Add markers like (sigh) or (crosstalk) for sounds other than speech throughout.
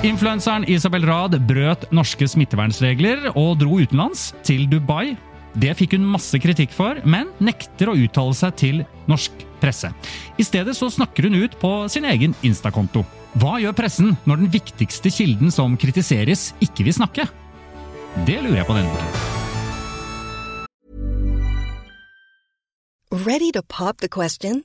Influenseren Isabel Rad brøt norske smittevernsregler og dro utenlands, til Dubai. Det fikk hun masse kritikk for, men nekter å uttale seg til norsk presse. I stedet så snakker hun ut på sin egen Insta-konto. Hva gjør pressen når den viktigste kilden som kritiseres, ikke vil snakke? Det lurer jeg på denne uken. Ready to pop the question?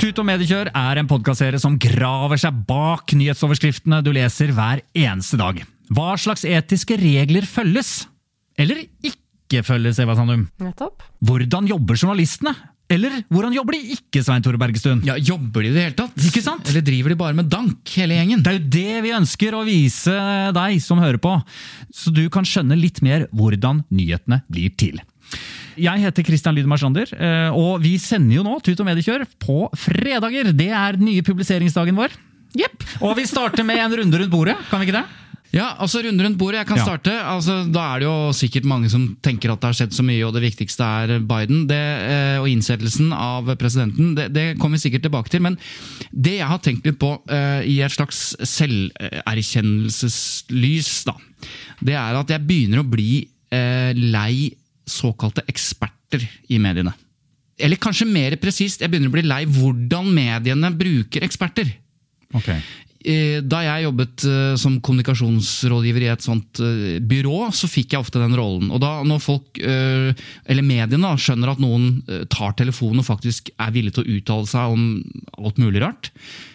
Tut og mediekjør er en podkastserie som graver seg bak nyhetsoverskriftene du leser hver eneste dag. Hva slags etiske regler følges? Eller ikke følges, Eva Sandum? Nettopp. Hvordan jobber journalistene? Eller hvordan jobber de ikke, Svein Tore Bergestuen? Ja, Jobber de i det hele tatt? Ikke sant? Eller driver de bare med dank, hele gjengen? Det er jo det vi ønsker å vise deg som hører på, så du kan skjønne litt mer hvordan nyhetene blir til. Jeg heter Christian Lydmar Sander, eh, og vi sender jo nå Tut og Mediekjør på fredager. Det er den nye publiseringsdagen vår. Yep. Og vi starter med en runde rundt bordet, kan vi ikke det? Ja, altså runde rundt bordet. Jeg kan Ja. starte. Altså, da er det jo sikkert mange som tenker at det har skjedd så mye, og det viktigste er Biden det, eh, og innsettelsen av presidenten. Det, det kommer vi sikkert tilbake til. Men det jeg har tenkt litt på uh, i et slags selverkjennelseslys, da, det er at jeg begynner å bli uh, lei såkalte eksperter i mediene. Eller kanskje mer presist, jeg begynner å bli lei hvordan mediene bruker eksperter. Ok. Eh, Da jeg jobbet eh, som kommunikasjonsrådgiver i et sånt eh, byrå, så fikk jeg ofte den rollen. Og da når folk, eller mediene, skjønner at noen tar telefonen og faktisk er villig til å uttale seg om alt mulig rart,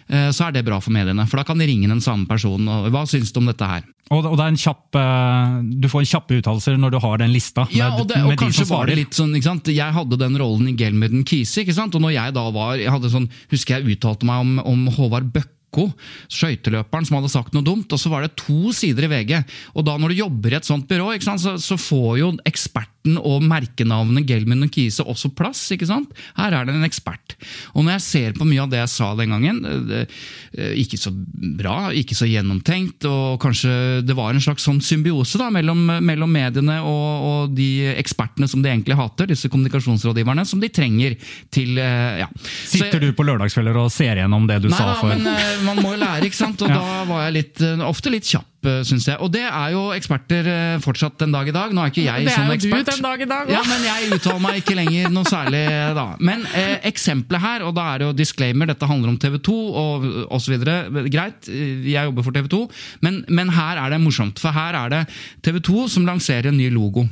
så er det bra for mediene. For da kan de ringe den samme personen. og Hva syns du om dette her? Og, en kjapp, du får kjappe uttalelser når du har den lista. Ja, og, det, og kanskje var det litt sånn, ikke sant? Jeg hadde den rollen i Gelmuden Kise, ikke sant? og når jeg da var jeg sånn, Husker jeg uttalte meg om, om Håvard Bøkko, skøyteløperen som hadde sagt noe dumt, og så var det to sider i VG. Og da når du jobber i et sånt byrå, sant? Så, så får jo eksperten og merkenavnet og Kise også plass. ikke sant? Her er det en ekspert. Og når jeg ser på mye av det jeg sa den gangen, det, eh, ikke så bra, ikke så gjennomtenkt, og kanskje det var en slags sånn symbiose da, mellom, mellom mediene og, og de ekspertene som de egentlig hater, disse kommunikasjonsrådgiverne, som de trenger til eh, ja. Sitter du på lørdagskvelder og ser gjennom det du Nei sa for Nei, men eh, man må jo lære, ikke sant? Og (laughs) Ja. da var jeg litt, eh, ofte litt kjapp, uh, syns jeg. Og det er jo eksperter eh, fortsatt den dag i dag. Nå er ikke jeg Det er sånn jo du den dag i dag Ja, men jeg uttaler meg ikke lenger noe særlig da. Men eh, eksempelet her, og da er det jo disclaimer, dette handler om TV 2 og osv. Greit, eh, jeg jobber for TV 2, men, men her er det morsomt. For her er det TV 2 som lanserer en ny logo.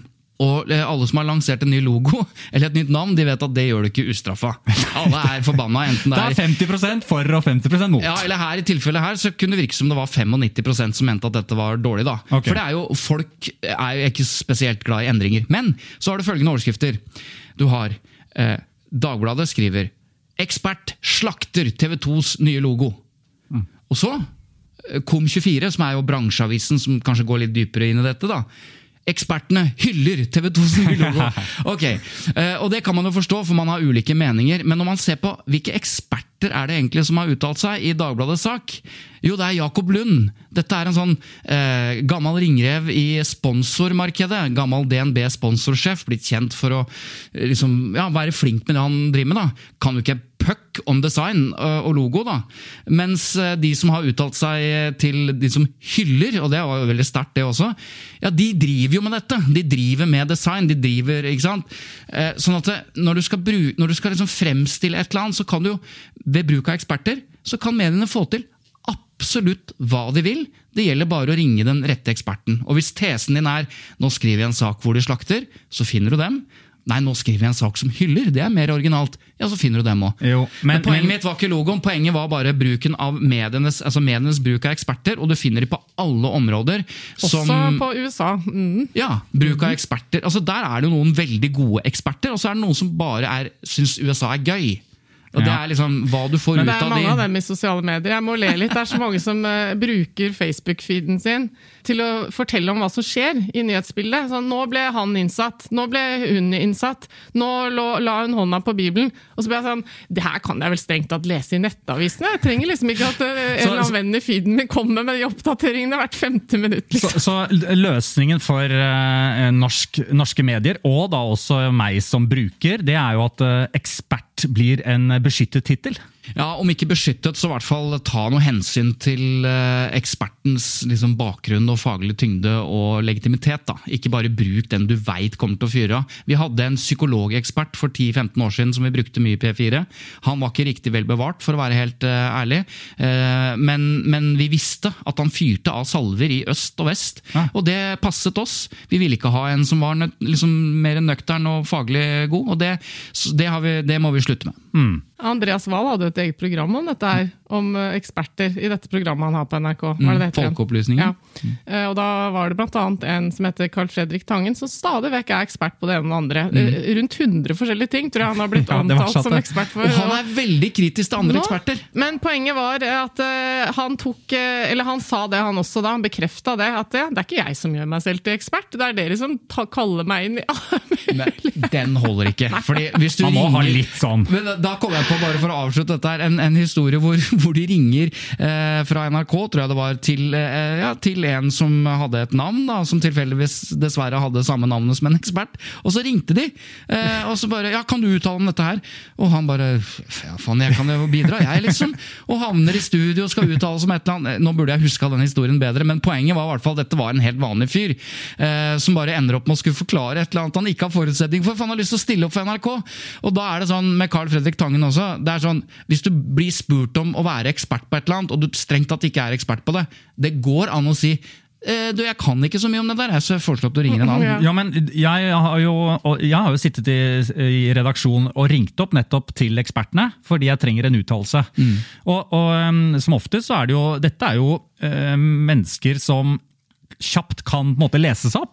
Og eh, alle som har lansert en ny logo (laughs) eller et nytt navn, de vet at det gjør du ikke ustraffa. Alle er forbanna, enten Det er 50% for og 50% mot. ja, eller her I tilfellet her så kunne det virke som det var 95% som mente at dette var dårlig. da. Okay. For det er jo, Folk er jo ikke spesielt glad i endringer. Men så har du følgende overskrifter. Du har eh, Dagbladet skriver 'Ekspert slakter TV 2s nye logo'. Og så eh, Kom24, som er jo bransjeavisen som kanskje går litt dypere inn i dette. da. Ekspertene hyller TV 2s nye logo! (laughs) Ok, eh, Og det kan man jo forstå, for man har ulike meninger. Men når man ser på hvilke eksperter er det egentlig som har uttalt seg i Dagbladets sak, jo, det er Jakob Lund. Dette er en sånn eh, gammel ringrev i sponsormarkedet. Gammel DNB-sponsorsjef, blitt kjent for å eh, liksom, ja, være flink med det han driver med. da. Kan jo ikke puck om design eh, og logo, da. Mens eh, de som har uttalt seg eh, til de som hyller, og det var jo veldig sterkt det også, ja, de driver jo med dette. De driver med design. de driver, ikke sant? Sånn at når du skal, bruke, når du skal liksom fremstille et eller annet, så kan du jo, ved bruk av eksperter, så kan mediene få til absolutt hva de vil. Det gjelder bare å ringe den rette eksperten. Og hvis tesen din er 'nå skriver jeg en sak hvor de slakter', så finner du dem. Nei, nå skriver jeg en sak som hyller. Det er mer originalt. Ja, så finner du dem òg. Men, men- poenget men- mitt var ikke logoen. Poenget var bare bruken av medienes, altså medienes bruk av eksperter. Og du finner de på alle områder. Også som, på USA. Mm. ja, bruk av eksperter. Altså Der er det jo noen veldig gode eksperter, og så er det noen som bare er, syns USA er gøy. Og Det er liksom hva du får ut Men det er mange de. av dem i sosiale medier. Jeg må le litt. Det er så mange som uh, bruker Facebook-feeden sin til å fortelle om hva som skjer i nyhetsbildet. Så nå ble han innsatt. Nå ble hun innsatt. Nå lå, la hun hånda på Bibelen. Og så ble jeg sånn Det her kan jeg vel strengt tatt lese i nettavisene? Jeg trenger liksom ikke at eh, en eller annen venn i feeden min kommer med de oppdateringene hvert femte minutt. Så, Liksom. så løsningen for uh, norsk, norske medier, og da også meg som bruker, det er jo at uh, ekspert blir en beskyttet tittel. Ja, Om ikke beskyttet, så i hvert fall ta noe hensyn til eh, ekspertens liksom, bakgrunn og faglig tyngde og legitimitet. da. Ikke bare bruk den du veit kommer til å fyre av. Vi hadde en psykologekspert for 10-15 år siden som vi brukte mye i P4. Han var ikke riktig vel bevart, for å være helt eh, ærlig. Eh, men, men vi visste at han fyrte av salver i øst og vest, Ja. og det passet oss. Vi ville ikke ha en som var liksom, mer nøktern og faglig god, og det, det, har vi, det må vi slutte med. Andreas Wahl hadde et eget program om dette her, om eh, eksperter i dette programmet han har på NRK. Hva er det det heter? Folkeopplysningen. Ja. Eh, Og da var det annet en som heter Carl Fredrik Tangen, som stadig vekk er ekspert på det ene og det andre. Mm. Rundt 100 forskjellige ting tror jeg han har blitt (laughs) Ja, det var sant, som ekspert for. Og han er veldig kritisk til andre Nå- eksperter. Men poenget var at eh, han tok eh, Eller han sa det, han også da. Han bekrefta det. At det, det er ikke jeg som gjør meg selv til ekspert, det er dere som ta, kaller meg inn i Men den holder ikke. (laughs) Fordi hvis du Man må ha litt sånn. Men da- kom jeg på, bare for å avslutte dette her, en, en historie hvor, (laughs) hvor de ringer eh, fra NRK, tror jeg det var, til, eh, ja, til en som hadde et navn, da, som tilfeldigvis dessverre hadde samme navnet som en ekspert. Og så ringte de, eh, og så bare Ja, kan du uttale om dette her? Og han bare Ja, faen, jeg kan jo bidra, jeg, liksom. Og havner i studio og skal uttale seg om et eller annet. Nå burde jeg huska den historien bedre, men poenget var i hvert fall dette var en helt vanlig fyr. Eh, som bare ender opp med å skulle forklare et eller annet han ikke har forutsetning for, for han har lyst til å stille opp for NRK. Og da er det sånn med Carl Fredrik Tangen også. det er sånn, Hvis du blir spurt om å være ekspert på et eller annet, og du strengt tatt ikke er ekspert på det, det går an å si eh, du, jeg kan ikke så mye om det der, så jeg foreslår at du ringer en annen. Ja. Men jeg har jo, jeg har jo sittet i, i redaksjon og ringt opp nettopp til ekspertene, fordi jeg trenger en uttalelse. Og, og um, som oftest så er det jo Dette er jo øh, mennesker som kjapt kan på en måte lese seg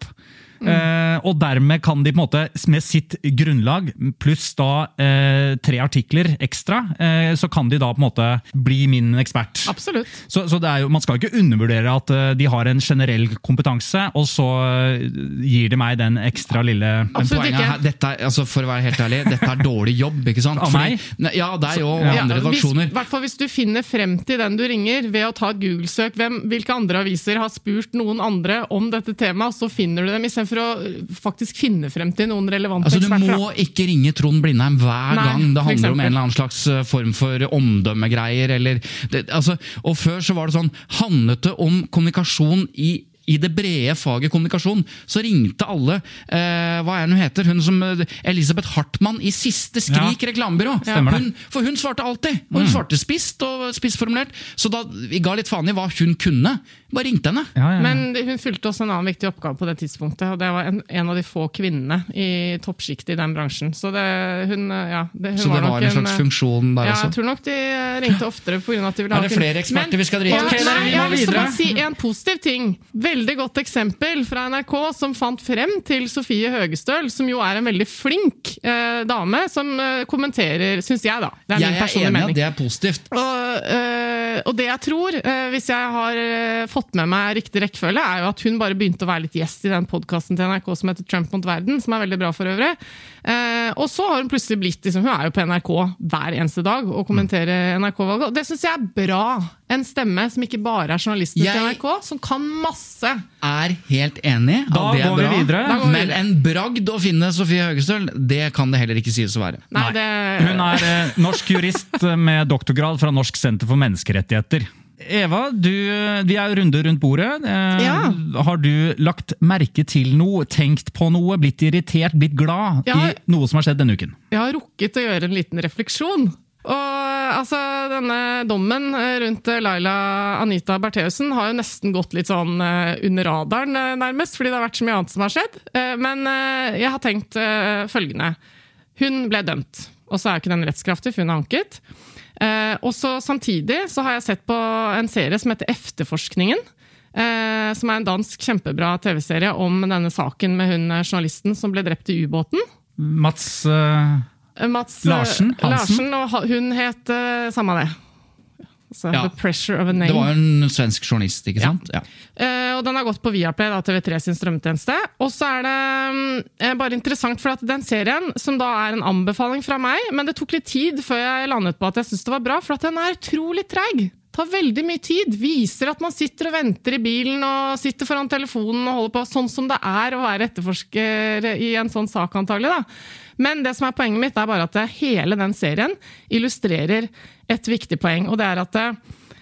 opp. Eh, og dermed kan de på en måte med sitt grunnlag, pluss da eh, tre artikler ekstra, eh, så kan de da på en måte bli min ekspert. Absolutt. Så, så det er jo, Man skal ikke undervurdere at eh, de har en generell kompetanse, og så eh, gir de meg den ekstra lille Absolutt ikke. her, dette er, altså For å være helt ærlig, dette er dårlig jobb. ikke sant? Av meg? Ja, deg og Ja. andre hvis, redaksjoner. hvert fall hvis du finner frem til den du ringer ved å ta et Google-søk, hvilke andre aviser har spurt noen andre om dette temaet, så finner du dem, istedenfor å uh, faktisk finne frem til noen relevante Altså, Du eksperter. må ikke ringe Trond Blindheim hver Nei, gang det handler om en eller annen slags eh, form for omdømmegreier. Eller, det, altså, og Før så var det sånn, handlet det om kommunikasjon i i det brede faget kommunikasjon så ringte alle eh, Hva er hun heter? Hun som eh, Elisabeth Hartmann i Siste Skrik reklamebyrå. Hun, for hun svarte alltid! Og hun svarte spisst og spissformulert. Så da vi ga litt faen i hva hun kunne. Bare ringte henne. ja, ja, ja. Men hun fulgte også en annen viktig oppgave på det tidspunktet, og det var en, en av de få kvinnene i toppsjiktet i den bransjen. Så det, hun, ja, det, hun Så det nok var en slags funksjon der ja, også. Jeg tror nok de ringte oftere pga. at de ville ha Er det flere eksperter vi skal drite Ja, i? Dere, vi må videre. si en positiv ting. Veldig godt eksempel fra NRK som fant frem til Sofie Høgestøl, som jo er en veldig flink eh, dame, som eh, kommenterer, syns jeg, da. Det er Jeg min er personlige enig i mening. at det er positivt. Og, eh, og det jeg tror, øh, hvis jeg har øh, fått med meg riktig rekkefølge, er jo at hun bare begynte å være litt gjest i den podkasten til NRK som heter Trump mot verden, som er veldig bra for øvrig. Eh, og så har hun plutselig blitt liksom, Hun er jo på NRK hver eneste dag og kommenterer NRK-valget. Og det syns jeg er bra! En stemme som ikke bare er journalisten Jeg- til NRK, som kan masse. er helt enig. Da det er går vi videre. Går vi Men videre. en bragd å finne Sofie Høgestøl, det kan det heller ikke sies å være. Nei, Nei. det Hun er eh, norsk jurist med doktorgrad fra Norsk senter for menneskerettigheter. Eva, du, vi er runde rundt bordet. Eh, Ja. Har du lagt merke til noe, tenkt på noe, blitt irritert, blitt glad har, i noe som har skjedd denne uken? Jeg har rukket å gjøre en liten refleksjon. Og altså, denne dommen eh, rundt eh, Laila Anita Bertheussen har jo nesten gått litt sånn eh, under radaren, nærmest, fordi det har vært så mye annet som har skjedd. Men jeg har tenkt følgende. Hun ble dømt, og så er jo ikke den rettskraftig, for hun er anket. Eh, Og så samtidig så har jeg sett på en serie som heter Efterforskningen. eh, Som er en dansk kjempebra TV-serie om denne saken med hun eh, journalisten som ble drept i ubåten. Mats eh, Eh, Mats eh, Larsen. Larsen, og hun het samme det. Altså, Ja. The pressure of a name. Det var jo en svensk journalist, ikke sant? Ja. Eh, og den har gått på Viaplay, da, TV3 sin strømmetjeneste. Og så er det eh, bare interessant, for at den serien, som da er en anbefaling fra meg, men det tok litt tid før jeg landet på at jeg syntes det var bra, for at den er utrolig treig. Tar veldig mye tid. Viser at man sitter og venter i bilen og sitter foran telefonen og holder på, sånn som det er å være etterforsker i en sånn sak, antagelig. da. Men det som er poenget mitt, er bare at hele den serien illustrerer et viktig poeng, og det er at det,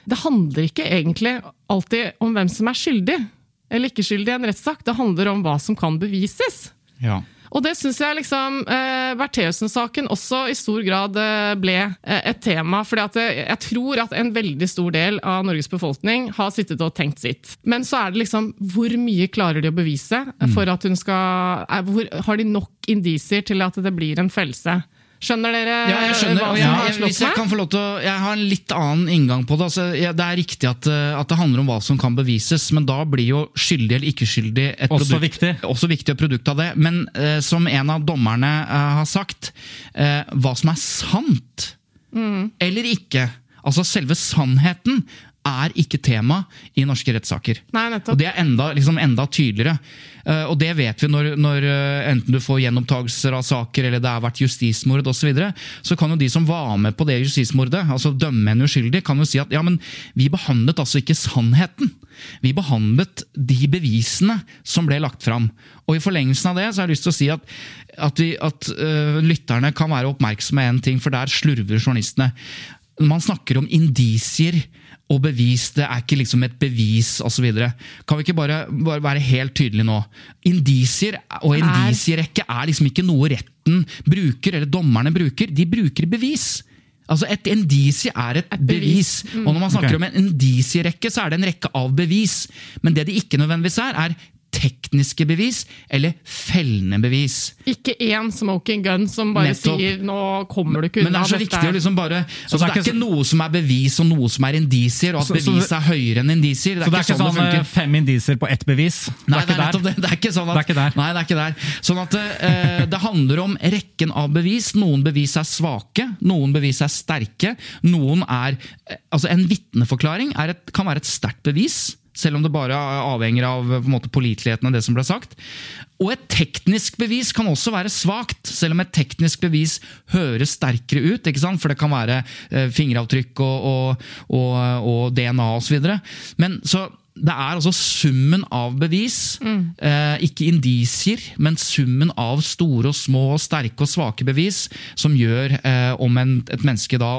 det handler ikke egentlig alltid om hvem som er skyldig eller ikke skyldig i en rettssak. Det handler om hva som kan bevises. Ja. Og det syns jeg liksom eh, Bertheussen-saken også i stor grad eh, ble eh, et tema. For eh, jeg tror at en veldig stor del av Norges befolkning har sittet og tenkt sitt. Men så er det liksom Hvor mye klarer de å bevise for at hun skal er, hvor, Har de nok indisier til at det blir en fellelse? Skjønner dere Ja, jeg skjønner. hva som jeg, har jeg, hvis jeg kan få lov til å Jeg har en litt annen inngang på det. Altså, jeg, det er riktig at, eh, at det handler om hva som kan bevises, men da blir jo skyldig eller ikke skyldig et Også produkt, viktig. også viktig et produkt av det. Men eh, som en av dommerne eh, har sagt, eh, hva som er sant eller ikke, altså selve sannheten, er ikke tema i norske rettssaker. Og det er enda, liksom enda tydeligere. Eh, og det vet vi når, når eh, enten du får gjenopptakelser av saker eller det har vært justismord osv. Så, videre, så kan jo de som var med på det justismordet, altså dømme en uskyldig, kan jo si at ja, men vi behandlet altså ikke sannheten. Vi behandlet de bevisene som ble lagt fram. Og i forlengelsen av det så har jeg lyst til å si at, at, vi, at uh, lytterne kan være oppmerksomme på en ting, for der slurver journalistene. Man snakker om indisier og bevis. Det er ikke liksom et bevis osv. Kan vi ikke bare, bare være helt tydelige nå? Indisier og Er- indisierekke er liksom ikke noe retten bruker, eller dommerne bruker. De bruker bevis. Altså Et indisie er et, Et bevis. bevis. Og når man snakker okay. om en indisierekke, så er det en rekke av bevis. Men det de ikke nødvendigvis er, er tekniske bevis eller fellende bevis. Ikke én smoking gun som bare Nettopp. sier 'nå kommer du ikke Men det unna'. er så viktig å liksom bare altså, det, er ikke noe som er bevis og noe som er indisier, og at Så- så bevis er høyere enn indisier. Det Så er det er ikke sånn, sånn det eh, fem indisier på ett bevis? Nei, det er det er nettopp det. Det er ikke sånn at, Det er ikke der. Nei, det er ikke der. Sånn at uh, det handler om rekken av bevis. Noen bevis er svake, noen bevis er sterke. Noen er eh, Altså, en vitneforklaring er et, kan være et sterkt bevis. Selv om det bare avhenger av måte, påliteligheten av det som ble sagt. Og et teknisk bevis kan også være svakt, selv om et teknisk bevis høres sterkere ut. ikke sant? For det kan være eh, fingeravtrykk og, og, og, og DNA osv. Men så det er altså summen av bevis, eh, ikke indisier, men summen av store og små, sterke og svake bevis, som gjør eh, om en, et menneske da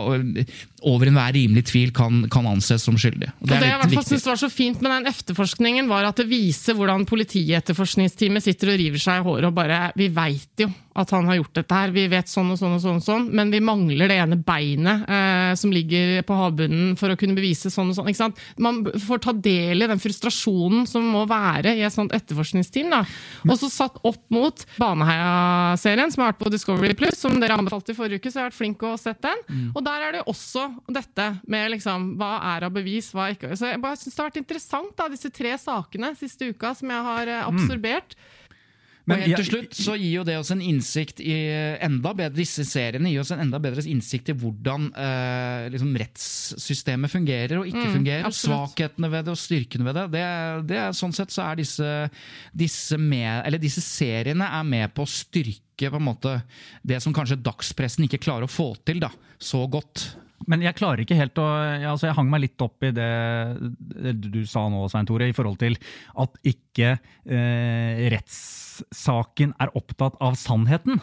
over enhver rimelig tvil kan, kan anses som skyldig. Og Og det jeg i hvert fall synes var så fint med den efterforskningen, var at det viser hvordan politietterforskningsteamet sitter og river seg i håret og bare Vi veit jo at han har gjort dette her, vi vet sånn og sånn og sånn, og sånn men vi mangler det ene beinet eh, som ligger på havbunnen for å kunne bevise sånn og sånn. ikke sant? Man får ta del i den frustrasjonen som må være i et sånt etterforskningsteam. da. Og så satt opp mot Baneheia-serien, som har vært på Discovery Plus, som dere anbefalte i forrige uke, så jeg har vært flink å sett den. Og der er det også dette med liksom, hva er av bevis, hva er ikke. Så jeg bare synes det har vært interessant, da, disse tre sakene siste uka som jeg har eh, absorbert. Men Men helt til slutt så gir jo det oss en innsikt i enda bedre, Disse seriene gir oss en enda bedre innsikt i hvordan eh, liksom rettssystemet fungerer og ikke fungerer. absolutt. Svakhetene ved det og styrkene ved det. det, det er, sånn sett så er disse, disse, med, eller disse seriene er med på å styrke på en måte det som kanskje dagspressen ikke klarer å få til da, så godt. Men jeg klarer ikke helt å altså jeg hang meg litt opp i det, det du sa nå, Svein Tore, i forhold til at ikke eh, rettssaken er opptatt av sannheten.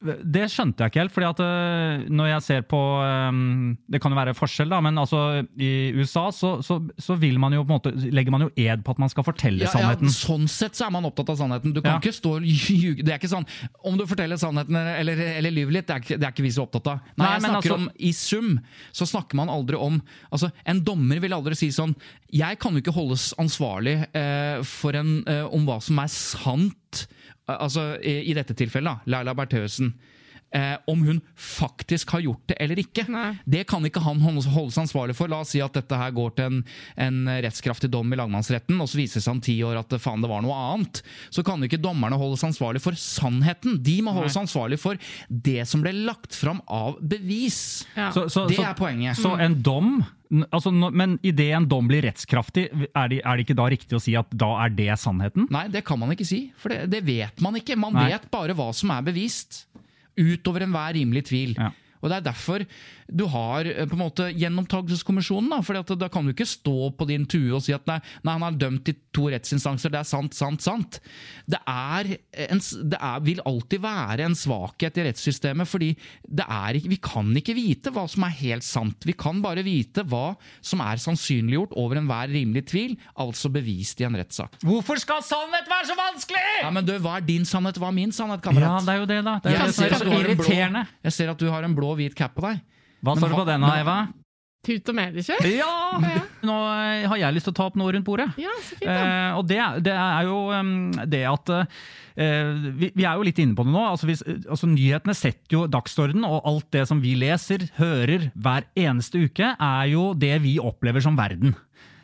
Det skjønte jeg ikke helt, fordi at øh, når jeg ser på Det kan jo være forskjell, da, men altså i USA så, så, så vil man jo på en måte, legger man jo ed på at man skal fortelle Ja, ja, sånn sett så er man opptatt av sannheten. Du kan Ja. ikke stå og (laughs) ljuge. Det er ikke sånn om du forteller sannheten eller, eller lyver litt, det er, det er ikke vi så opptatt av. Nei, Nei, jeg snakker altså- om I sum så snakker man aldri om altså En dommer vil aldri si sånn Jeg kan jo ikke holdes ansvarlig eh, for en, eh, om hva som er sant. Altså i dette tilfellet, da, Laila Bertheussen. Eh, om hun faktisk har gjort det eller ikke. Nei. Det kan ikke han holdes ansvarlig for. La oss si at dette her går til en, en rettskraftig dom i lagmannsretten, og så viser det seg om ti år at faen, det var noe annet. Så kan jo ikke dommerne holdes ansvarlig for sannheten. De må holdes ansvarlig for det som ble lagt fram av bevis. Ja. Så- så- Det er poenget. Så en dom altså, Men idet en dom blir rettskraftig, er det, er det ikke da riktig å si at da er det sannheten? Nei, det kan man ikke si, for det, det vet man ikke. Man Nei. vet bare hva som er bevist. Utover enhver rimelig tvil. Ja. Og Det er derfor du har eh, på en måte gjenopptakelseskommisjonen. da, fordi Da kan du ikke stå på din tue og si at nei, nei, han er dømt i to rettsinstanser, det er sant, sant, sant. Det, er en, det er, vil alltid være en svakhet i rettssystemet, fordi det er, vi kan ikke vite hva som er helt sant. Vi kan bare vite hva som er sannsynliggjort over enhver rimelig tvil, altså bevist i en rettssak. Hvorfor skal sannhet være så vanskelig?! Ja, men du, Hva er din sannhet, hva er min sannhet, kamerat? Ja, det er jo det, da. Det er jo Jeg det ser er at så du har en blå, jeg ser at du har en blå-hvit cap på deg. Hva står det på den, men- Eva? Tut og mediekjør? Ja! Nå eh, har jeg lyst til å ta opp noe rundt bordet. Ja, så fint da. Eh, og det, det er jo um, det at eh, vi, vi er jo litt inne på det nå. Altså, hvis, altså, nyhetene setter jo dagsorden, og alt det som vi leser, hører hver eneste uke, er jo det vi opplever som verden.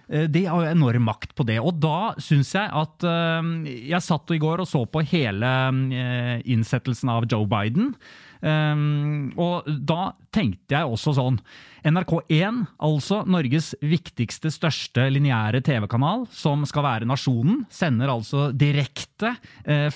Eh, De har jo enorm makt på det. Og da syns jeg at eh, Jeg satt i går og så på hele eh, innsettelsen av Joe Biden. Og da tenkte jeg også sånn NRK1, altså Norges viktigste, største lineære TV-kanal, som skal være nasjonen, sender altså direkte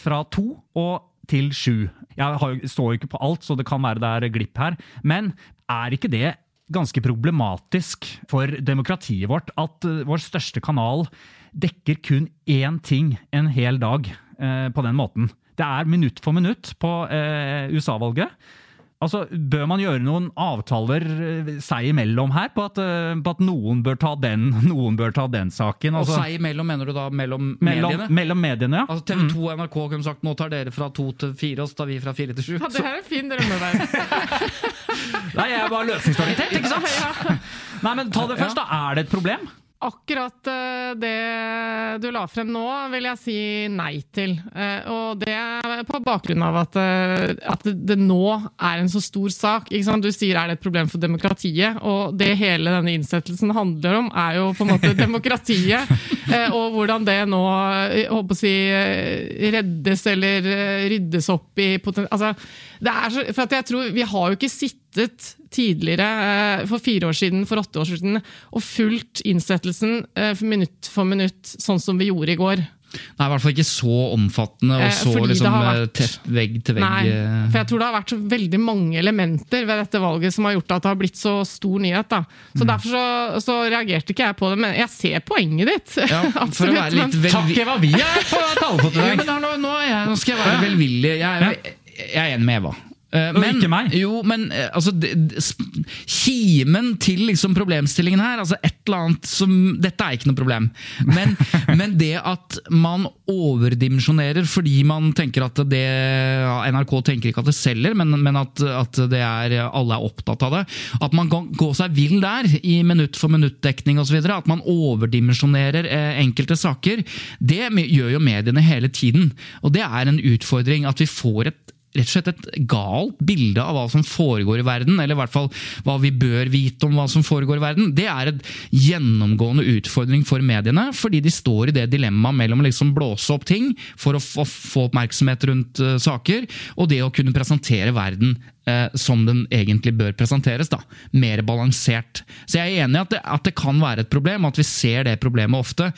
fra to og til sju. Jeg står jo ikke på alt, så det kan være det er glipp her. Men er ikke det ganske problematisk for demokratiet vårt at eh, vår største kanal dekker kun én ting en hel dag eh, på den måten? Det er minutt for minutt på eh, USA-valget. Altså, Bør man gjøre noen avtaler eh, seg imellom her, på at, eh, på at noen, bør ta den, (laughs) noen bør ta den saken? Og Altså, seg imellom, mener du da mellom, mellom, mediene? mellom mediene, ja. Altså TV 2 og NRK kunne sagt nå tar dere fra to til fire, og så tar vi fra fire til sju. Ja, det her er en fin drømmeverden. (laughs) Nei, jeg er bare løsningsorientert, ikke (laughs) sant? Nei, men ta det først, da. Er det et problem? Akkurat eh, det du la frem nå, vil jeg si nei til. Eh, Og det er på bakgrunn av at, eh, at det nå er en så stor sak. Du sier er det et problem for demokratiet, og det hele denne innsettelsen handler om, er jo på en måte (laughs) demokratiet. Og hvordan det nå håper å si, reddes eller ryddes opp i. Altså, det er så, for jeg tror, Vi har jo ikke sittet tidligere, eh, for fire år siden, for åtte år siden, og fulgt innsettelsen eh, for minutt for minutt, sånn som vi gjorde i går. Nei, i hvert fall ikke så omfattende og Eh, så liksom vært- tett vegg til vegg. Nei, for jeg tror det har vært så veldig mange elementer ved dette valget som har gjort at det har blitt så stor nyhet. da. Så Mm. Derfor så, så reagerte ikke jeg på det, men jeg ser poenget ditt. (laughs) Ja, for å Absolutt, være litt men- velvi- Takk, Eva! Vi er på (laughs) talefot i dag! nå, nå, jeg, nå skal jeg være velvillig. Jeg, er- jeg er enig med Eva. Eh, Og ikke meg. Jo, men eh, altså Kimen til liksom problemstillingen her altså et eller annet som, Dette er ikke noe problem. Men, (laughs) men det at man overdimensjonerer fordi man tenker at det ja, NRK tenker ikke at det selger, men, men at, at det er, alle er opptatt av det. At man kan gå seg vill der, i minutt for minutt-dekning osv. At man overdimensjonerer eh, enkelte saker. Det gjør jo mediene hele tiden. Og det er en utfordring at vi får et rett og slett et galt bilde av hva som foregår i verden, eller i hvert fall hva vi bør vite om hva som foregår i verden. Det er et gjennomgående utfordring for mediene, fordi de står i det dilemmaet mellom å liksom blåse opp ting for å få, oppmerksomhet rundt eh, saker, og det å kunne presentere verden eh, som den egentlig bør presenteres. da, Mer balansert. Så jeg er enig i at det, at det kan være et problem, at vi ser det problemet ofte.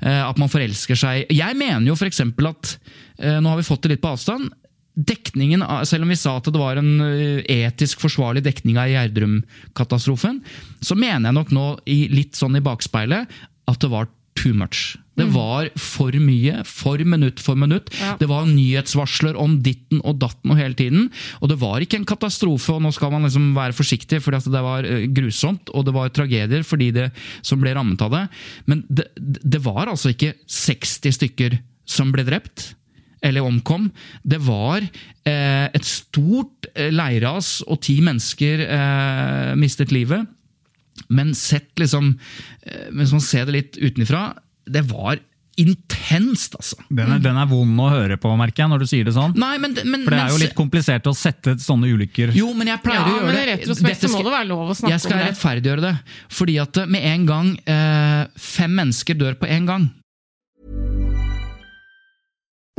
eh, At man forelsker seg Jeg mener jo f.eks. at Nå har vi fått det litt på avstand dekningen, Selv om vi sa at det var en etisk forsvarlig dekning av Gjerdrum-katastrofen, så mener jeg nok nå, litt sånn i bakspeilet, at det var too much. Det var for mye, for minutt for minutt. Ja. Det var nyhetsvarsler om ditten og datten og hele tiden. Og det var ikke en katastrofe, og nå skal man liksom være forsiktig, for det var eh, grusomt, og det var tragedier for de som ble rammet av det. Men det, det var altså ikke 60 stykker som ble drept eller omkom. Det var eh, et stort eh, leirras, og ti mennesker eh, mistet livet. Men sett liksom eh, Hvis man ser det litt utenfra, det var intenst, altså. Den er, den er vond å høre på, merker jeg, når du sier det sånn. Nei, men, men, For det er jo litt komplisert å sette sånne ulykker Jo, men jeg pleier Ja, å gjøre men det. i retrospekt Dette så må det være lov å snakke Jeg skal om det. rettferdiggjøre det. Fordi at med en gang eh, fem mennesker dør på en gang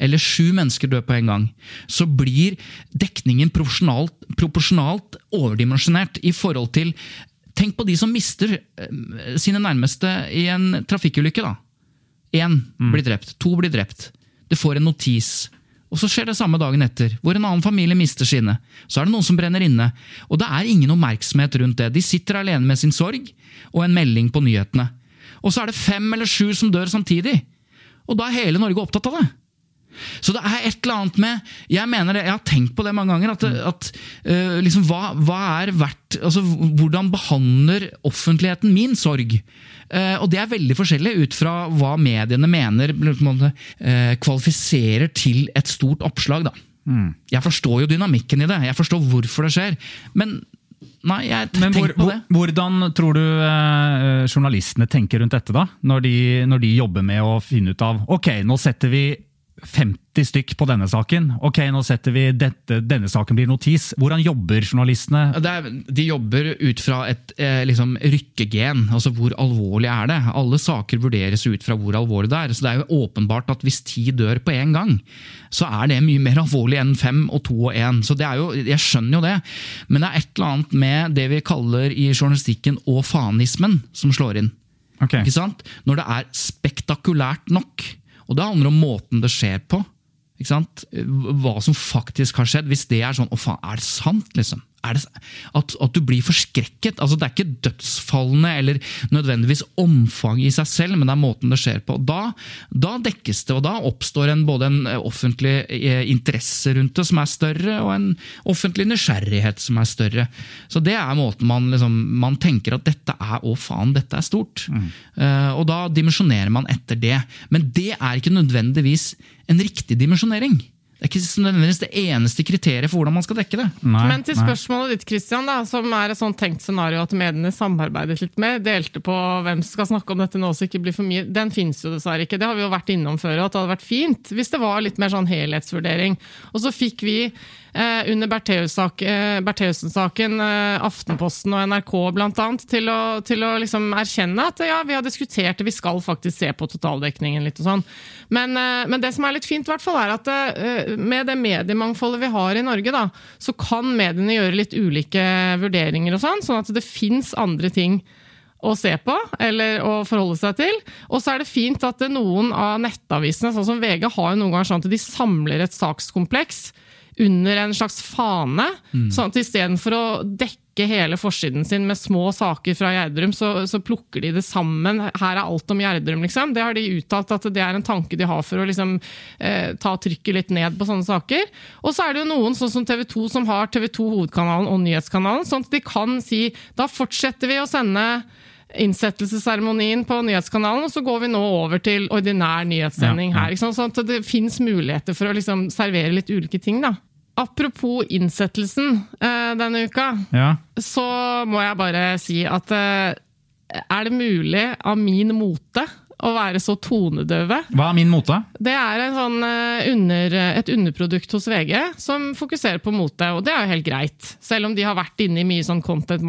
Eller sju mennesker dør på en gang, så blir dekningen proporsjonalt, proporsjonalt overdimensjonert i forhold til Tenk på de som mister eh, sine nærmeste i en trafikkulykke. da. Én blir drept, to blir drept. Det får en notis. Og så skjer det samme dagen etter, hvor en annen familie mister sine. Så er det noen som brenner inne. Og det er ingen oppmerksomhet rundt det. De sitter alene med sin sorg og en melding på nyhetene. Og så er det fem eller sju som dør samtidig. Og da er hele Norge opptatt av det. Så det er et eller annet med Jeg mener det, jeg har tenkt på det mange ganger. At, at uh, liksom, hva, hva er verdt altså, Hvordan behandler offentligheten min sorg? Uh, og det er veldig forskjellig ut fra hva mediene mener eh, kvalifiserer til et stort oppslag. Da. Jeg forstår jo dynamikken i det, jeg forstår hvorfor det skjer. Men nei, jeg Men hvor, på det. hvordan tror du journalistene tenker rundt dette, da? Når de, når de jobber med å finne ut av Ok, nå setter vi 50 stykk på denne saken. Ok, nå setter vi dette, denne saken blir notis. Hvordan jobber journalistene? Er, de jobber ut fra et eh, liksom, rykkegen. altså Hvor alvorlig er det? Alle saker vurderes ut fra hvor alvorlig det er. så Det er jo åpenbart at hvis ti dør på én gang, så er det mye mer alvorlig enn fem og to og én. Så det er jo, jeg skjønner jo det. Men det er et eller annet med det vi kaller i journalistikken og fanismen som slår inn. Okay. Når det er spektakulært nok. Og det handler om måten det skjer på. Ikke sant? Hva som faktisk har skjedd. Hvis det er sånn Å, faen, er det sant, liksom? Er det, at, at du blir forskrekket. altså Det er ikke dødsfallene eller nødvendigvis omfanget i seg selv, men det er måten det skjer på. Da, da dekkes det, og da oppstår en, både en eh, offentlig eh, interesse rundt det som er større, og en offentlig nysgjerrighet som er større. Så det er måten man liksom, man tenker at dette er å faen, dette er stort. Eh, og da dimensjonerer man etter det. Men det er ikke nødvendigvis en riktig dimensjonering. Det er ikke nødvendigvis det eneste kriteriet for hvordan man skal dekke det. Nei, Men til nei. spørsmålet ditt, Christian, da, som er et sånt tenkt scenario at mediene samarbeidet litt med, delte på hvem som skal snakke om dette nå så ikke blir for mye, den finnes jo dessverre ikke. Det har vi jo vært innom før, og at det hadde vært fint hvis det var litt mer sånn helhetsvurdering. Og så fikk vi under Bertheussen-sak- eh, Bertheussen-saken eh, Aftenposten og NRK annet til å, til å liksom erkjenne at ja, vi har diskutert det, vi skal faktisk se på totaldekningen litt og sånn. Men, eh, men det som er litt fint, hvert er at eh, med det mediemangfoldet vi har i Norge, da, så kan mediene gjøre litt ulike vurderinger og sånn, sånn at det fins andre ting å se på eller å forholde seg til. Og så er det fint at noen av nettavisene, sånn som VG, har jo noen ganger sånn at de samler et sakskompleks under en slags fane. sånn at Istedenfor å dekke hele forsiden sin med små saker fra Gjerdrum, så, så plukker de det sammen. Her er alt om Gjerdrum, liksom. Det har de uttalt at det er en tanke de har for å liksom, eh, ta trykket litt ned på sånne saker. Og så er det jo noen, sånn som TV 2, som har TV 2 Hovedkanalen og Nyhetskanalen, sånn at de kan si da fortsetter vi å sende innsettelsesseremonien på nyhetskanalen, og så går vi nå over til ordinær nyhetssending Ja, ja. her. Sånn at det fins muligheter for å liksom servere litt ulike ting. da. Apropos innsettelsen eh, denne uka, Ja. så må jeg bare si at eh, er det mulig av min mote å være så tonedøve? Hva er min mote? Det er en sånn, eh, under, et underprodukt hos VG som fokuserer på mote, og det er jo helt greit. Selv om de har vært inne i mye sånn content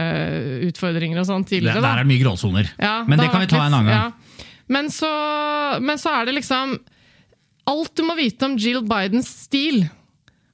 marketing-utfordringer og sånn Det, tidligere. der er det mye gråsoner. Ja, Men det det kan vi ta en annen gang. ja. Men, så, men så er det liksom Alt du må vite om Jill Bidens stil,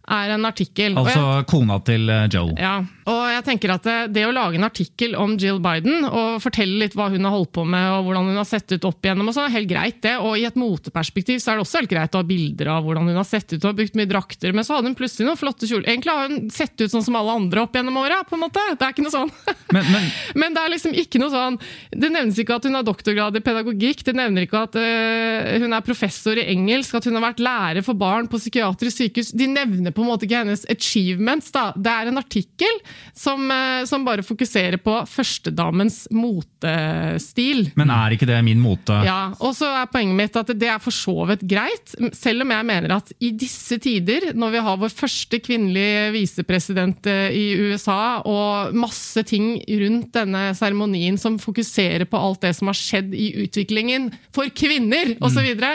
er en artikkel. Altså jeg- kona til eh, Joe. ja, og jeg tenker at det, det å lage en artikkel om Jill Biden og fortelle litt hva hun har holdt på med og hvordan hun har sett ut opp igjennom, og sånn, helt greit det. Og i et moteperspektiv så er det også helt greit å ha bilder av hvordan hun har sett ut. og har brukt mye drakter, men så hadde hun plutselig noen flotte kjoler. Egentlig har hun sett ut sånn som alle andre opp gjennom åra. Det er ikke noe sånn. Men, men (laughs) Men det er liksom ikke noe sånn Det nevnes ikke at hun har doktorgrad i pedagogikk, det nevner ikke at øh, hun er professor i engelsk, at hun har vært lærer for barn på psykiatrisk sykehus. De nevner på en måte ikke hennes achievements. Da. Det er en artikkel som, øh, som bare fokuserer på førstedamens motestil. Men er ikke det min mote? Ja, og så er poenget mitt at det er for så vidt greit, selv om jeg mener at i disse tider, når vi har vår første kvinnelige visepresident eh, i USA, og masse ting rundt denne seremonien som fokuserer på alt det som har skjedd i utviklingen for kvinner, osv., og, så videre,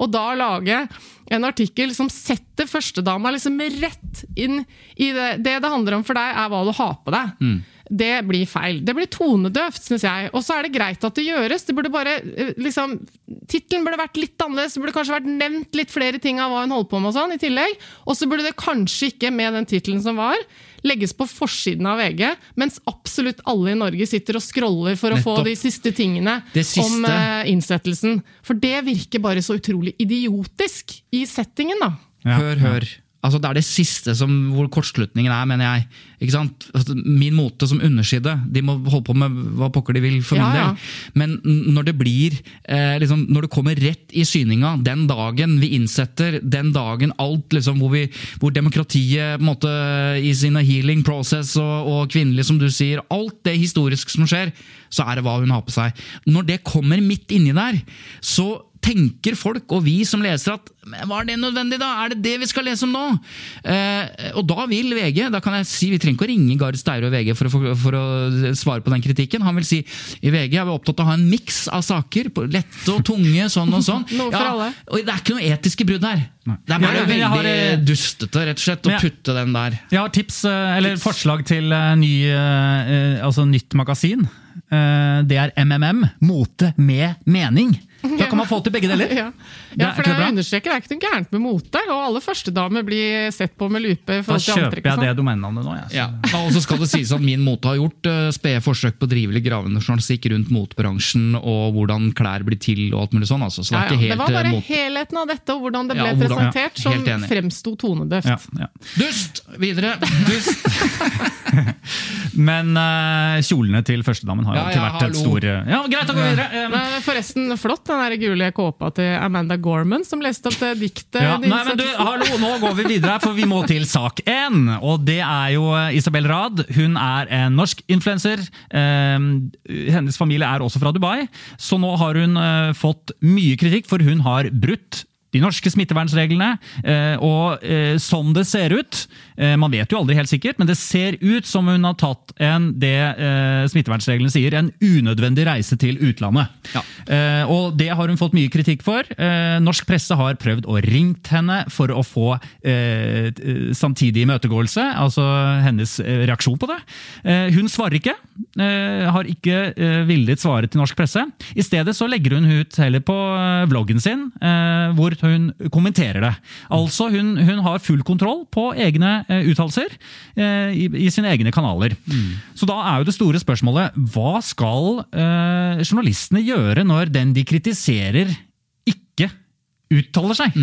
og da lage en artikkel som setter førstedama liksom rett inn i det. Det det handler om for deg, er hva du har på deg. Det blir feil. Det blir tonedøvt, syns jeg. Og så er det greit at det gjøres. Det burde bare, eh, liksom, Tittelen burde vært litt annerledes. Det burde kanskje vært nevnt litt flere ting av hva hun holdt på med. Og sånn i tillegg. Og så burde det kanskje ikke, med den tittelen som var, legges på forsiden av VG, mens absolutt alle i Norge sitter og scroller for å få de siste tingene siste. om uh, innsettelsen. For det virker bare så utrolig idiotisk i settingen, da. Ja. Hør, hør. Altså, det er det siste som, hvor kortslutningen er, mener jeg. Ikke sant? Altså, min mote som underside. De må holde på med hva pokker de vil, for Ja, min ja. del. Men når det blir eh, liksom, Når det kommer rett i syninga, den dagen vi innsetter, den dagen alt liksom, hvor, vi, hvor demokratiet på en måte, i sine healing process og, og kvinnelig, som du sier, alt det historiske som skjer, så er det hva hun har på seg. Når det kommer midt inni der, så tenker folk, og vi som leser, at var det nødvendig, da? Er det det vi skal lese om nå? Eh, og da vil VG da kan jeg si, Vi trenger ikke å ringe Gard Steire og VG for å, for, for å svare på den kritikken. Han vil si i VG er vi opptatt av å ha en miks av saker. på Lette og tunge, sånn og sånn. (laughs) Ja. Og det er ikke noe etiske brudd her. Det er bare Ja, veldig har, eh, dustete, rett og slett, å jeg- putte den der. Jeg har tips, eller eller forslag til eh, ny, eh, eh, altså nytt magasin. Eh, Det er MMM, mote med mening. Da kan man få til begge deler. (laughs) Ja, ja for det, det bra. understreker det er ikke noe gærent med mote. Og alle førstedamer blir sett på med lupe. Da kjøper antrekk jeg sånn. det domenenavnet nå. Jeg. Ja, Og så skal det sies at min mote har gjort uh, spede forsøk på å drive litt gravende journalistikk rundt motebransjen og hvordan klær blir til og alt mulig sånn. Altså. Så det er ja. ikke Det var eh, bare mot... helheten av dette og hvordan det Ja, ble hvordan- presentert, ja, som helt fremsto tonedøft. Ja, ja. Dust! Videre. Dust. (laughs) Men uh, kjolene til førstedamen har jo Ja, alltid vært et stort stor eh, Ja, Greit, da går vi videre. Um, Forresten, flott den gule kåpa til Amanda Gorman, som leste opp det diktet. Ja, nei, men du, hallo, Nå går vi videre, for vi må til sak én. Og det er jo eh, Isabel Rad. Hun er en norsk influenser. Eh, hennes familie er også fra Dubai. Så nå har hun eh, fått mye kritikk, for hun har brutt de norske smittevernreglene. Eh, og eh, som det ser ut eh, Man vet jo aldri helt sikkert, men det ser ut som hun har tatt en det smittevernreglene sier, en unødvendig reise til utlandet. Ja. Og det har hun fått mye kritikk for. Norsk presse har prøvd å ringt henne for å få samtidig imøtegåelse, altså hennes reaksjon på det. Hun svarer ikke. Eh, har ikke eh, villet svare til norsk presse. I stedet så legger hun ut heller på vloggen sin, eh, hvor hun kommenterer det. Altså, hun, hun har full kontroll på egne uttalelser i, i sine egne kanaler. Så da er jo det store spørsmålet hva skal eh, journalistene gjøre når den de kritiserer, ikke uttaler seg?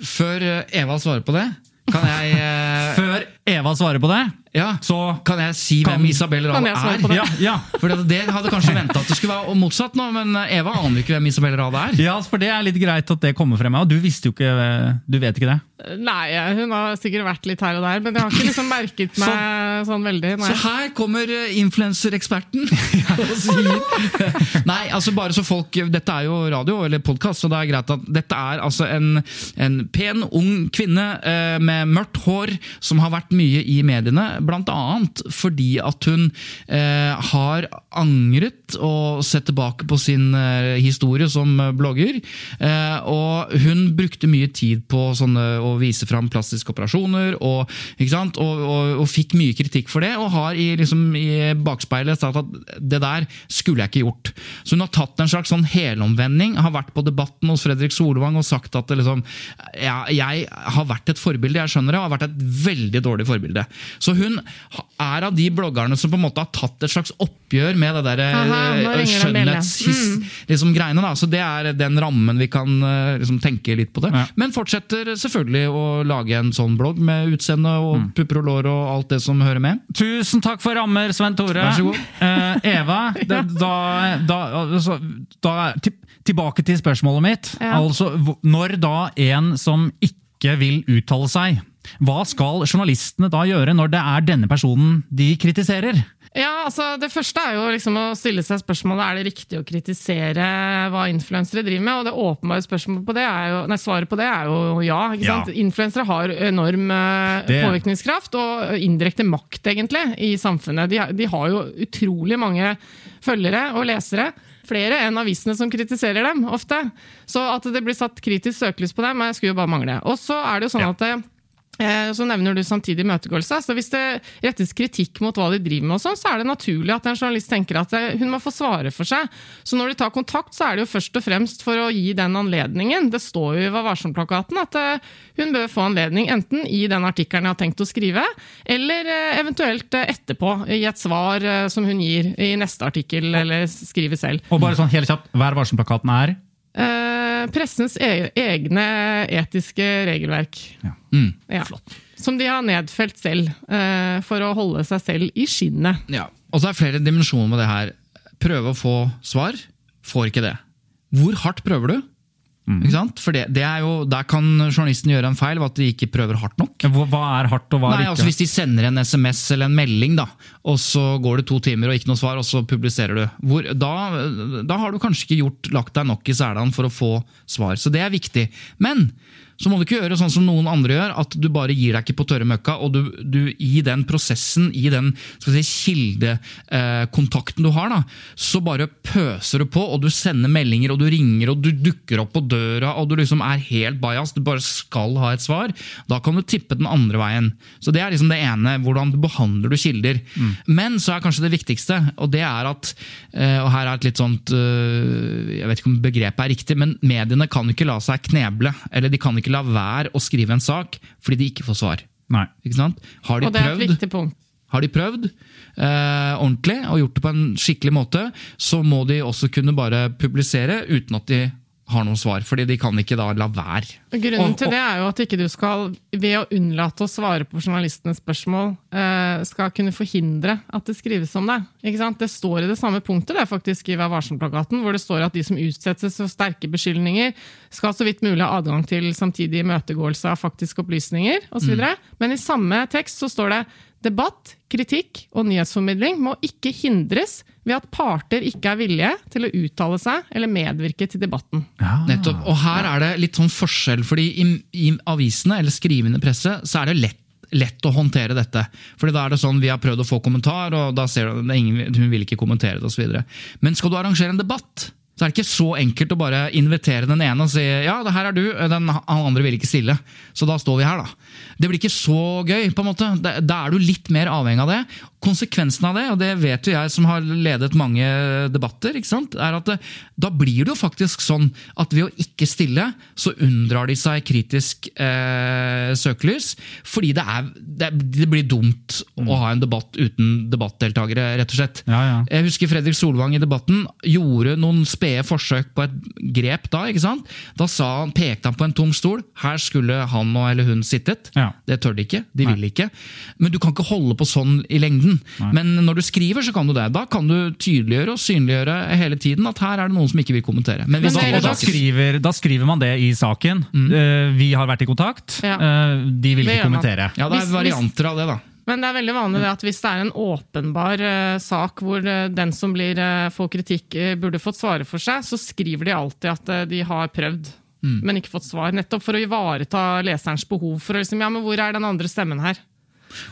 Før eh, Eva svarer på det, kan jeg eh, (laughs) Før Eva svarer på det, Ja, så Kan jeg si Kan- hvem Isabel Kan Rad jeg svare er? på det? Ja, ja. For det, det hadde kanskje venta at det skulle være motsatt nå, men Eva aner ikke hvem Isabel Rad er. ja, for det er litt greit at det kommer frem. Og du visste jo ikke Du vet ikke det? Nei, hun har sikkert vært litt her og der, men jeg har ikke liksom merket meg sånn veldig. Nei. Så her kommer eh, influensereksperten (laughs) (laughs) og sier Nei, altså bare så folk Dette er jo radio eller podkast, så det er greit at dette er altså en, en pen, ung kvinne eh, med mørkt hår som har vært mye i mediene, annet fordi at hun eh, har angret og sett tilbake på sin eh, historie som blogger. Eh, og hun brukte mye tid på sånne, å vise fram plastiske operasjoner, og? Og, og, og fikk mye kritikk for det, og har i, liksom, i bakspeilet sagt at det der skulle jeg ikke gjort. Så hun har tatt en slags sånn helomvending, har vært på debatten hos Fredrik Solvang og sagt at liksom, ja, jeg har vært et forbilde, jeg skjønner det, og har vært et veldig dårlig forbilde. Så hun er av de bloggerne som på en måte har tatt et slags oppgjør med det der eh, bjelle. skjønnhetshis liksom, greiene. Da. Så det er den rammen vi kan eh, liksom, tenke litt på det. Ja. Men fortsetter selvfølgelig å lage en sånn blogg med utseende og Mm. pupper og lår og alt det som hører med. Tusen takk for rammer, Svein Tore. Vær så god. Eh, Eva, (laughs) det, da, da, altså, da til, Tilbake til spørsmålet mitt. Ja. Altså, Når da en som ikke vil uttale seg, hva skal journalistene da gjøre når det er denne personen de kritiserer? Ja, altså Det første er jo liksom å stille seg spørsmålet er det riktig å kritisere hva influensere driver med. og det åpenbare spørsmålet på det er jo, nei, Svaret på det er jo ja. ikke Ja. sant? Influensere har enorm eh, Det- påvirkningskraft og indirekte makt egentlig i samfunnet. De, de har jo utrolig mange følgere og lesere. Flere enn avisene som kritiserer dem, ofte. Så at det blir satt kritisk søkelys på dem, skulle jo bare mangle. Og så er det jo sånn Ja. at Eh, Så nevner du samtidig imøtegåelse. Så hvis det rettes kritikk mot hva de driver med, sånn, så er det naturlig at en journalist tenker at eh, hun må få svare for seg. Så når de tar kontakt, så er det jo først og fremst for å gi den anledningen. Det står jo i Vær varsom-plakaten at eh, hun bør få anledning enten i den artikkelen jeg har tenkt å skrive, eller eh, eventuelt eh, etterpå i et svar eh, som hun gir i neste artikkel, eller skriver selv. Og bare sånn helt kjapt, Vær varsom-plakaten er Eh, Pressens e egne etiske regelverk. Mm. Ja. Som de har nedfelt selv, eh, for å holde seg selv i skinnet. Ja. Og så er det flere dimensjoner med det her. Prøve å få svar, får ikke det. Hvor hardt prøver du? Mm. Ikke sant? For det, det er jo, Der kan journalisten gjøre en feil ved at de ikke prøver hardt nok. Hva er hardt, og hva er Nei, ikke? altså Hvis de sender en SMS eller en melding, da, og så går det to timer og ikke noe svar, og så publiserer du, Hvor, da, da har du kanskje ikke gjort, lagt deg nok i selene for å få svar. Så det er viktig. Men så må du ikke gjøre sånn som noen andre gjør, at du bare gir deg ikke på tørre møkka, og du, du i den prosessen, i den si, kildekontakten du har, da, så bare pøser du på, og du sender meldinger, og du ringer, og du dukker opp på døra, og du liksom er helt bajas, du bare skal ha et svar. Da kan du tippe den andre veien. Så det er liksom det ene, hvordan du behandler du kilder. Men så er kanskje det viktigste, og det er at, eh, og her er et litt sånt, eh, jeg vet ikke om begrepet er riktig, men mediene kan ikke la seg kneble, eller de kan ikke la være å skrive en sak fordi de ikke får svar. Nei. Ikke sant? Har de Og det er et prøvd? viktig punkt. Har de prøvd eh, ordentlig og gjort det på en skikkelig måte, så må de også kunne bare publisere uten at de har noen svar. fordi de kan ikke da la være. Grunnen til det er jo at ikke du skal, ved å unnlate å svare på journalistenes spørsmål, eh, skal kunne forhindre at det skrives om deg. Det står i det samme punktet det er faktisk i Vær varsom-plakaten, hvor det står at de som utsettes for sterke beskyldninger, skal så vidt mulig ha adgang til samtidig imøtegåelse av faktiske opplysninger osv. Mm. Men i samme tekst så står det Debatt, kritikk og nyhetsformidling må ikke hindres ved at parter ikke er villige til å uttale seg eller medvirke til debatten. Nettopp. Og her er det litt sånn forskjell, fordi i, i avisene eller skrivende presse så er det lett lett å håndtere dette. Fordi da er det sånn, Vi har prøvd å få kommentar, og da ser du, det ingen, hun vil ikke kommentere det osv. Men skal du arrangere en debatt, så er det ikke så enkelt å bare invitere den ene og si ja, det her er du, den andre vil ikke stille. Så da står vi her, da. Det blir ikke så gøy. på en måte. Da da er du litt mer avhengig av det. Konsekvensen av det, og det vet jo jeg som har ledet mange debatter, er at det, da blir det jo faktisk sånn at ved å ikke stille, så unndrar de seg kritisk eh, søkelys. Fordi det, er, det, det blir dumt å ha en debatt uten debattdeltakere, rett og slett. Ja, ja. Jeg husker Fredrik Solvang i debatten gjorde noen spede forsøk på et grep da. ikke sant? Da sa han, pekte han på en tom stol. Her skulle han og eller hun sittet. Ja. Det tør de ikke. De vil ikke. Men du kan ikke holde på sånn i lengden. Men når du skriver, så kan du det. Da kan du tydeliggjøre og synliggjøre hele tiden at her er det noen som ikke vil kommentere. Men hvis Men da, da skriver, da skriver man det i saken. Eh, vi har vært i kontakt. Ja. Uh, de vil ikke kommentere. Ja, det er varianter av det, da. Men det er veldig vanlig det at hvis det er en åpenbar uh, sak hvor uh, den som blir, uh, får kritikk, burde fått svare for seg, så skriver de alltid at de har prøvd, men ikke fått svar. Nettopp for å ivareta leserens behov. For å liksom, ja, men hvor er den andre stemmen her?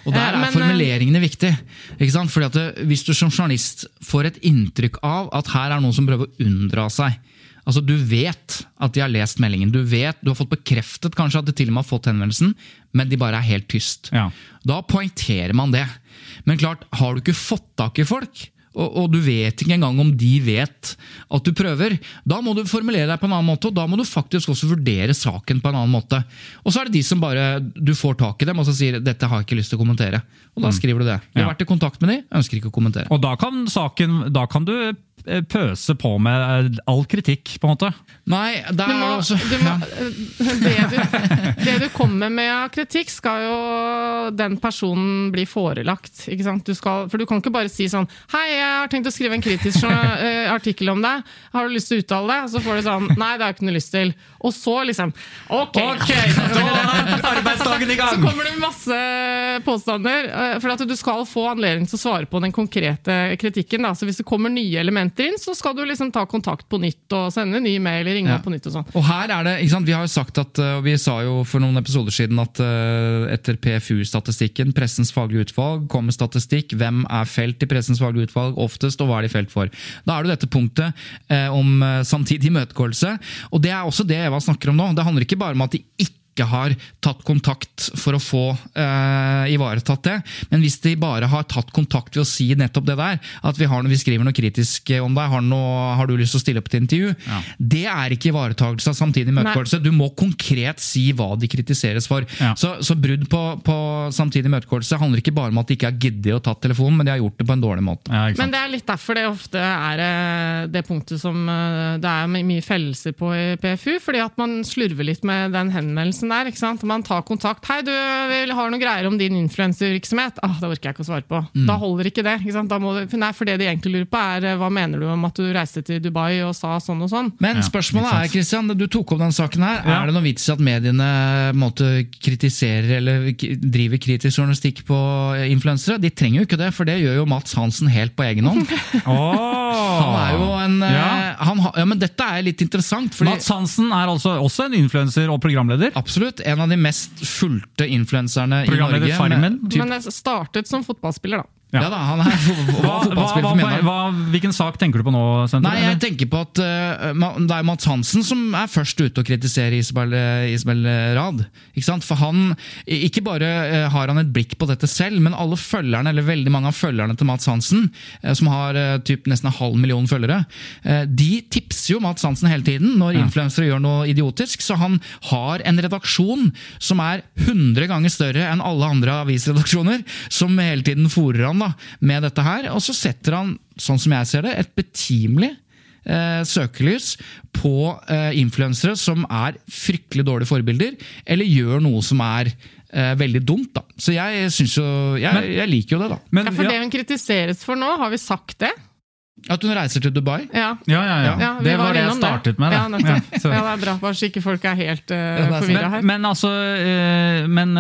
Og der er men, formuleringene viktig. Ikke sant? Fordi at Hvis du som journalist får et inntrykk av at her er noen som prøver å unndra seg Altså Du vet at de har lest meldingen, du vet, du har fått bekreftet kanskje at de til og med har fått henvendelsen, men de bare er helt tyst. Ja. Da poengterer man det. Men klart, har du ikke fått tak i folk, og, og du vet ikke engang om de vet at du prøver, da må du formulere deg på en annen måte, og da må du faktisk også vurdere saken på en annen måte. Og så er det de som bare du får tak i dem og så sier 'dette har jeg ikke lyst til å kommentere'. Og da skriver du det. Du har vært i kontakt med de, ønsker ikke å kommentere. Og da kan, saken, da kan du pøse på med eh, all kritikk, på en måte. Nei, det er må, ja. (laughs) det, du, det du kommer med av kritikk, skal jo den personen bli forelagt. Ikke sant? Du skal, for du kan ikke bare si sånn Hei, jeg har tenkt å skrive en kritisk (laughs) eh, artikkel om deg. Har du lyst til å uttale det? Så får du sånn Nei, det har jeg ikke noe lyst til. Og så liksom Ok, (laughs) da er arbeidsdagen i gang! så kommer det masse påstander. eh, For at du skal få anledning til å svare på den konkrete kritikken. Da. Så hvis det kommer nye elementer inn, så skal du liksom ta kontakt på nytt og sende ny mail eller ringe Ja. på nytt. og sånn. Og her er det, ikke sant, Vi har jo sagt at, uh, og vi sa jo for noen episoder siden at uh, etter PFU-statistikken, Pressens faglige utvalg, kommer statistikk. Hvem er felt i Pressens faglige utvalg oftest, og hva er de felt for? Da er det dette punktet eh, om samtidig imøtegåelse. Og det er også det Eva snakker om nå. Det handler ikke bare om at de ikke har tatt kontakt for å få eh, ivaretatt det. Men hvis de bare har tatt kontakt ved å si nettopp det der, at vi, har, noe- vi skriver noe kritisk om deg, har, noe, har du lyst til å stille opp til intervju, det er ikke ivaretakelse av samtidig imøtegåelse. Du må konkret si hva de kritiseres for. Ja. Så, så brudd på, på samtidig imøtegåelse handler ikke bare om at de ikke har giddet å tatt telefonen, men de har gjort det på en dårlig måte. Ja, Men det er litt derfor det ofte er eh, det punktet som eh, det er mye fellelser på i PFU. Fordi at man slurver litt med den henvendelsen der. ikke sant? Man tar kontakt. 'Hei, du vil har noen greier om din influenservirksomhet.' Ah, det orker jeg ikke å svare på. Mm. Da holder ikke det. ikke sant? Da må du, nei, for det de egentlig lurer på, er eh, hva mener du om at du reiste til Dubai og sa sånn og sånn? Men Ja, spørsmålet er, Kristian, Christian, du tok opp den saken her. Ja. Er det noen vits i at mediene måtte en kritiserer eller driver kritisk journalistikk på eh, influensere? De trenger jo ikke det, for det gjør jo Mats Hansen helt på egen hånd. (laughs) Han er jo en eh, Ja. Han, ja, Men dette er litt interessant. Fordi, Mats Hansen er altså også en influenser og programleder. Absolutt. En av de mest fulgte influenserne i Norge. Med- Farmen. typ- Men jeg startet som fotballspiller, da. Ja. Ja da, han er fotballspiller for Mjøndalen. hvilken sak tenker du på nå? Senter, Nei, jeg eller? tenker på at uh, Det er Mats Hansen som er først ute og kritiserer Isabel, eh, Isabel Rad. Ikke sant? For han, Ikke bare uh, har han et blikk på dette selv, men alle følgerne, eller veldig mange av følgerne til Mats Hansen, uh, som har eh, typ nesten en halv million følgere, eh, de tipser jo Mats Hansen hele tiden når influensere gjør noe idiotisk. Så han har en redaksjon som er 100 ganger større enn alle andre avisredaksjoner, som hele tiden fòrer han da, med dette her. Og så setter han, sånn som jeg ser det, et betimelig eh, søkelys på eh, influensere som er fryktelig dårlige forbilder, eller gjør noe som er eh, veldig dumt. da. Så jeg synes jo, jeg, Men- jeg liker jo det, da. Men, Ja, for ja, det hun kritiseres for nå, har vi sagt det? At hun reiser til Dubai. Ja. ja, ja, ja. Ja, det var det jeg startet med. Nettopp. Ja, ja, det er bra. Bare så ikke folk er helt uh, det er forvirra her. Men, men altså uh, Men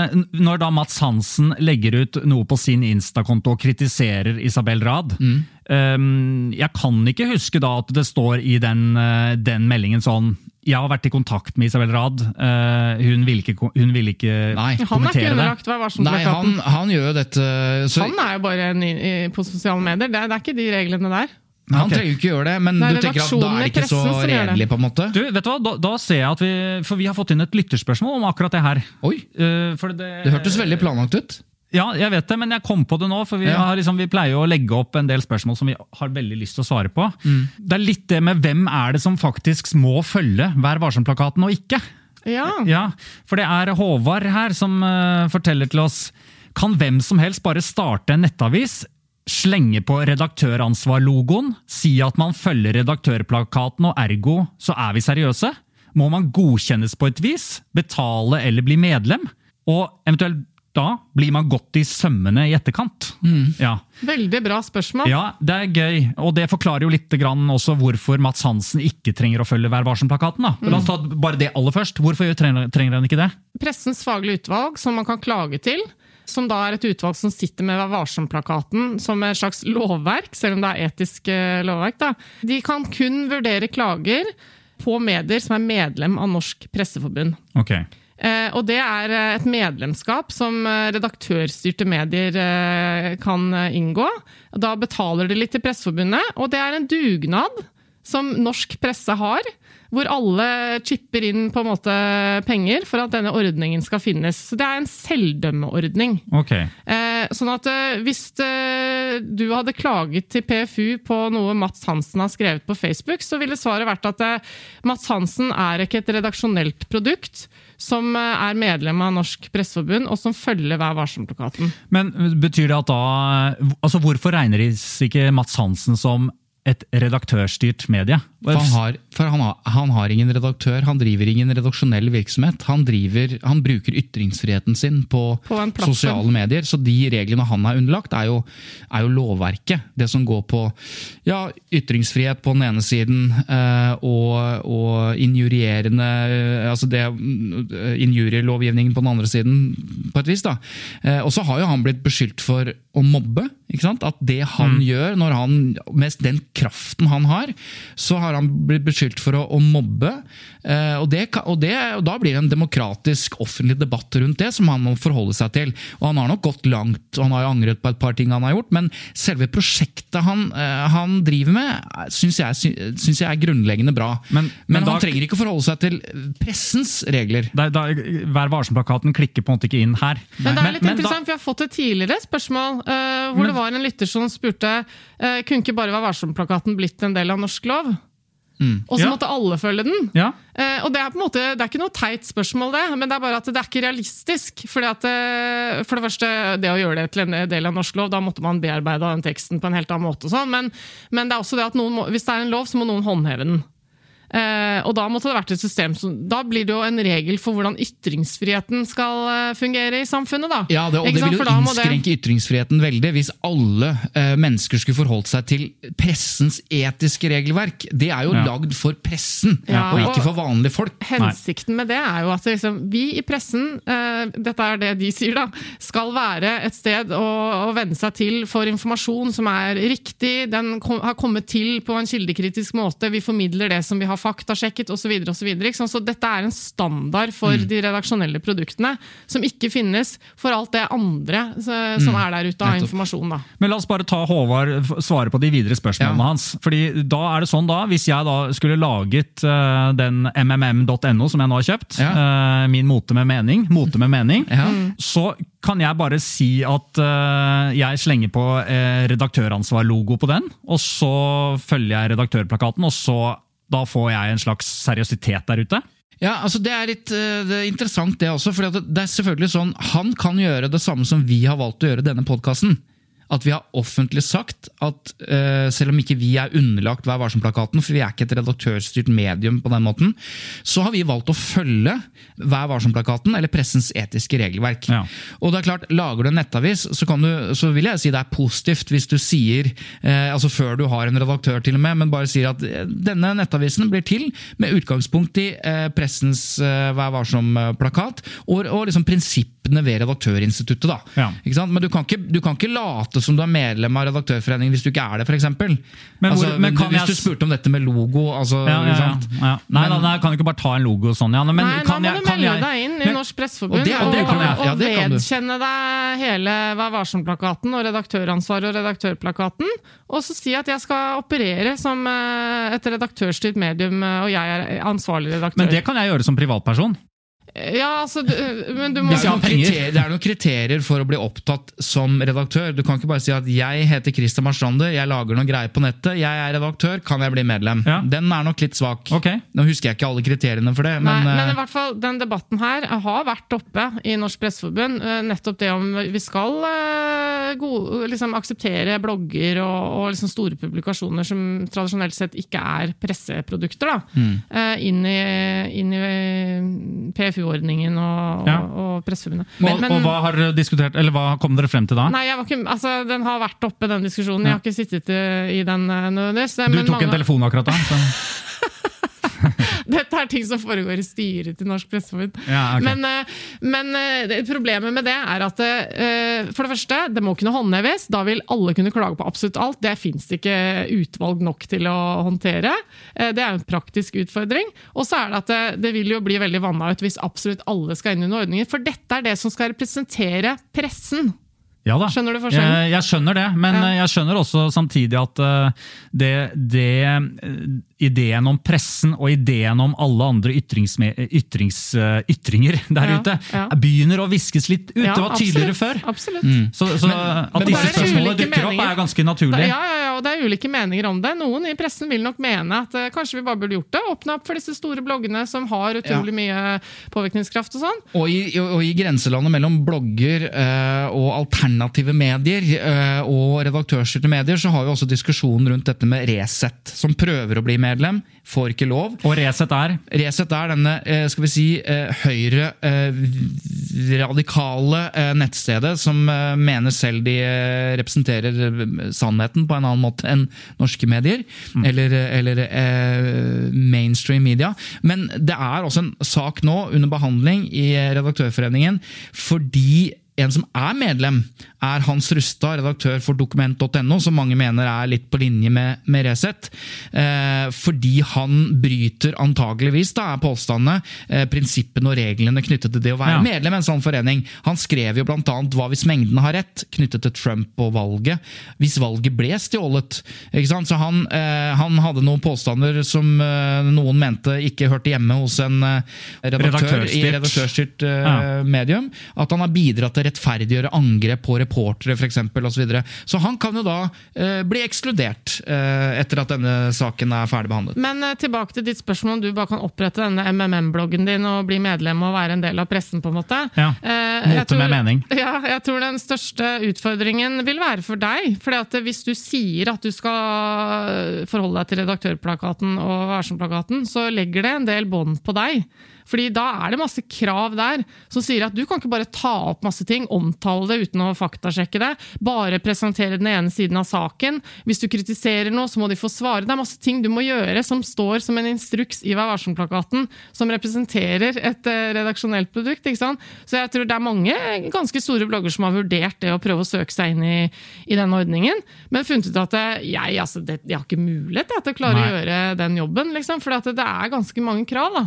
når da Mats Hansen legger ut noe på sin Insta-konto og kritiserer Isabel Rad Mm. um, Jeg kan ikke huske da at det står i den, uh, den meldingen sånn jeg har vært i kontakt med Isabel Rad. Uh, hun ville ikke, hun ville ikke Nei. Han er ikke kommentere det. Nei, han, han gjør jo dette så, Han er jo bare en, i, på sosiale medier. Det er, det er ikke de reglene der. Han okay. trenger jo ikke gjøre det, men er du tenker at da er det ikke så redelig, på en måte? Du, vet du hva? Da, da ser jeg at vi For vi har fått inn et lytterspørsmål om akkurat det her. Oi, uh, for det, det hørtes veldig planlagt ut. Ja, jeg vet det, men jeg kom på det nå. For vi, Ja. har liksom, vi pleier jo å legge opp en del spørsmål som vi har veldig lyst til å svare på. Mm. Det er litt det med hvem er det som faktisk må følge Vær varsom-plakaten og ikke. Ja. Ja, For det er Håvard her som uh, forteller til oss Kan hvem som helst bare starte en nettavis slenge på redaktøransvar-logoen, si at man følger redaktørplakaten og ergo så er vi seriøse? Må man godkjennes på et vis, betale eller bli medlem? Og eventuelt da blir man godt i sømmene i etterkant. Ja. Veldig bra spørsmål. ja, det er gøy, og det forklarer jo litt grann også hvorfor Mats Hansen ikke trenger å følge Vær varsom-plakaten. Mm. La oss ta bare det aller først. Hvorfor trenger han ikke det? Pressens faglige utvalg, som man kan klage til, som da er et utvalg som sitter med Vær varsom-plakaten som et slags lovverk, selv om det er etisk eh, lovverk, da. de kan kun vurdere klager på medier som er medlem av Norsk Presseforbund. Ok. Eh, og det er eh, et medlemskap som eh, redaktørstyrte medier eh, kan inngå. Da betaler de litt til Presseforbundet, og det er en dugnad som norsk presse har, hvor alle chipper inn på en måte penger for at denne ordningen skal finnes. Så det er en selvdømmeordning. Okay. Eh, sånn at eh, hvis eh, du hadde klaget til PFU på noe Mats Hansen har skrevet på Facebook, så ville svaret vært at eh, Mats Hansen er ikke et redaksjonelt produkt som eh, er medlem av Norsk Presseforbund, og som følger Vær varsom-plakaten. Men betyr det at da altså Hvorfor regnes ikke Mats Hansen som et redaktørstyrt medie? For, han har, for han, har, han har ingen redaktør, han driver ingen redaksjonell virksomhet. Han, driver, han bruker ytringsfriheten sin på, På sosiale medier. Så de reglene han er underlagt, er jo, er jo lovverket. Det som går på ja, ytringsfrihet på den ene siden eh, og, og injurierende eh, altså det, mm, Injurielovgivningen på den andre siden, på et vis. da. Eh, og så har jo han blitt beskyldt for å mobbe. ikke sant? At det han gjør, når han, med den kraften han har, så har han blitt beskyldt for å, å mobbe. Eh, og, det, og, det, og da blir det en demokratisk offentlig debatt rundt det, som han må forholde seg til. Og han har nok gått langt, og han har jo angret på et par ting han har gjort, men selve prosjektet han, eh, han driver med, syns jeg, sy- synes jeg er grunnleggende bra. Men- Men, men da- han trenger ikke å forholde seg til pressens regler. Da, da, Vær varsom-plakaten klikker på en måte ikke inn her. Men det er litt men da- interessant, Vi har fått et tidligere spørsmål uh, hvor Men- det var en lytter som spurte uh, kunne ikke bare Vær varsom-plakaten blitt en del av norsk lov. Og så Ja. måtte alle følge den. Ja, Uh, og Det er på en måte, det er ikke noe teit spørsmål, det, men det er bare at det er ikke realistisk. Fordi at, uh, for det første, det å gjøre det til en del av norsk lov, da måtte man bearbeide den teksten på en helt annen måte. og Sånn. Men, men det er også det at noen må, hvis det er en lov, så må noen håndheve den. Eh, og da måtte det vært et system som, da blir det jo en regel for hvordan ytringsfriheten skal eh, fungere i samfunnet. da. Ja, det, og det vil jo innskrenke det- ytringsfriheten veldig hvis alle uh, mennesker skulle forholdt seg til pressens etiske regelverk. Det er jo Ja. lagd for pressen, Ja, og og- ikke for vanlige folk. Hensikten med det er jo at liksom, vi i pressen, uh, dette er det de sier da, skal være et sted å, å venne seg til for informasjon som er riktig, den kom, har kommet til på en kildekritisk måte, vi formidler det som vi har faktasjekket osv. Så, videre, og så, videre, ikke sant? så dette er en standard for de redaksjonelle produktene, som ikke finnes for alt det andre så, som er der ute av Nettopp. informasjon. da. Men la oss bare ta Håvard svare på de videre spørsmålene Ja. hans. Fordi da er det sånn da, Hvis jeg da skulle laget uh, den mmm.no som jeg nå har kjøpt, eh, min mote med mening, mote med mening, Ja. så kan jeg bare si at uh, jeg slenger på uh, redaktøransvar-logo på den, og så følger jeg redaktørplakaten, og så da får jeg en slags seriøsitet der ute. Ja, altså Det er litt eh, det er interessant, det også. For det, er selvfølgelig sånn, Han kan gjøre det samme som vi har valgt å gjøre denne podkasten. At vi har offentlig sagt at uh, selv om ikke vi er underlagt Vær varsom-plakaten, for vi er ikke et redaktørstyrt medium på den måten, så har vi valgt å følge Vær varsom-plakaten eller pressens etiske regelverk. Ja. Og det er klart, Lager du en nettavis, så, kan du, så vil jeg si det er positivt hvis du sier, uh, altså før du har en redaktør til og med, men bare sier at eh, denne nettavisen blir til med utgangspunkt i uh, pressens Vær varsom-plakat og, og liksom prinsippene ved Redaktørinstituttet. da. Ja. Ikke sant? Men du kan, ikke, du kan ikke late som du er medlem av Redaktørforeningen hvis du ikke er det, f.eks. Men Altså, men hvis jeg du spurte om dette med logo altså, Ja, ja, ja, ja. Nei, Men- da, nei, kan du ikke bare ta en logo sånn, ja. Men Nei, kan da må jeg, du kan melde jeg, deg inn i Men- Norsk Presseforbund Og det- og og, det kan og vedkjenne deg hele Vær varsom-plakaten og redaktøransvaret og redaktørplakaten. Og så si at jeg skal operere som eh, et redaktørstyrt medium, eh, og jeg er ansvarlig redaktør. men det kan jeg gjøre som privatperson. Ja, altså, du, men du må Det er, noen kriterier, det er noen kriterier for å bli opptatt som redaktør. Du kan ikke bare si at 'jeg heter Christian Marstrander, jeg lager noen greier på nettet, jeg er redaktør, kan jeg bli medlem'? Ja. Den er nok litt svak. Okay. Nå husker jeg ikke alle kriteriene for det, Nei, men, men i eh, hvert fall, den debatten her har vært oppe i Norsk Presseforbund. eh, Nettopp det om vi skal eh, go- liksom akseptere blogger og, og liksom store publikasjoner som tradisjonelt sett ikke er presseprodukter, da, Mm. eh, inn i, inn i PFU-ordningen og, Ja. og, og Presseforbundet. Og, og hva har diskutert, eller hva kom dere frem til da? Nei, ikke, altså, Den har vært oppe, den diskusjonen. Jeg har ikke sittet eh, i den eh, nødvendigvis. Du men tok en telefon akkurat da? Så. (laughs) Dette er ting som foregår i styret til Norsk Presseforbund. Ja, okay. Men, eh, men eh, det- problemet med det er at det, for det første, det må kunne håndheves. Da vil alle kunne klage på absolutt alt. Det fins ikke utvalg nok til å håndtere. Eh, Det er en praktisk utfordring. Og så er det at det, det vil jo bli veldig vanna ut hvis absolutt alle skal inn under ordningen. For dette er det som skal representere pressen. Ja da. Skjønner du forskjellen? Jeg, jeg skjønner det, men Ja. eh, jeg skjønner også samtidig at eh, det, det eh, Ideen om pressen og ideen om alle andre ytrings, ytrings, eh, ytringer (laughs) der Ja, ute ja. begynner å viskes litt ut. Ja, det var tydeligere før. Absolutt. Så, så at men disse spørsmålene dukker dukker opp, er ganske naturlig. naturlig. ja, ja, ja, og det er ulike meninger om det. Noen i pressen vil nok mene at uh, kanskje vi bare burde gjort det. Åpne opp for disse store bloggene som har utrolig mye påvirkningskraft og sånn. Og i, og i grenselandet mellom blogger uh, og alternative medier uh, og redaktørstyrte medier, så har vi også diskusjonen rundt dette med Resett, som prøver å bli medlem, får ikke lov. Og Resett er Resett er denne eh, skal vi si, eh, høyre, eh, radikale nettstedet som mener selv de representerer sannheten på en annen måte enn norske medier. Eller, eller eh, mainstream media. Men det er også en sak nå under behandling i Redaktørforeningen fordi en som er medlem, er Hans Rustad, redaktør for dokument.no, som mange mener er litt på linje med, med Resett. Eh, fordi han bryter antageligvis, da er påstandene, eh, prinsippene og reglene knyttet til det å være Ja. medlem i en sånn forening. Han skrev jo annet hva hvis mengden har rett, knyttet til Trump og valget. Hvis valget ble stjålet. Ikke sant? Så han, eh, han hadde noen påstander som eh, noen mente ikke hørte hjemme hos en eh, redaktør i Redaktørstyrt. eh, medium. At han har bidratt til å rettferdiggjøre angrep på reportere f.eks. Så, videre. så han kan jo da eh, bli ekskludert eh, etter at denne saken er ferdigbehandlet. Men eh, tilbake til ditt spørsmål om du bare kan opprette denne MMM-bloggen din og bli medlem og være en del av pressen. på en måte. Ja, Eh, mote tror- med mening. Ja, jeg tror den største utfordringen vil være for deg. at Hvis du sier at du skal forholde deg til redaktørplakaten og Varsom-plakaten, så legger det en del bånd på deg. Fordi da er det masse krav der som sier at du kan ikke bare ta opp masse ting, omtale det uten å faktasjekke det, bare presentere den ene siden av saken. Hvis du kritiserer noe, så må de få svare. Det er masse ting du må gjøre som står som en instruks i Vær varsom-plakaten, som representerer et eh, redaksjonelt produkt. ikke sant? Så jeg tror det er mange ganske store blogger som har vurdert det å prøve å søke seg inn i, i denne ordningen, men funnet ut at eh, jeg, altså, det, jeg har ikke mulighet jeg, til å klare Nei. å gjøre den jobben. liksom, For at det er ganske mange krav. da.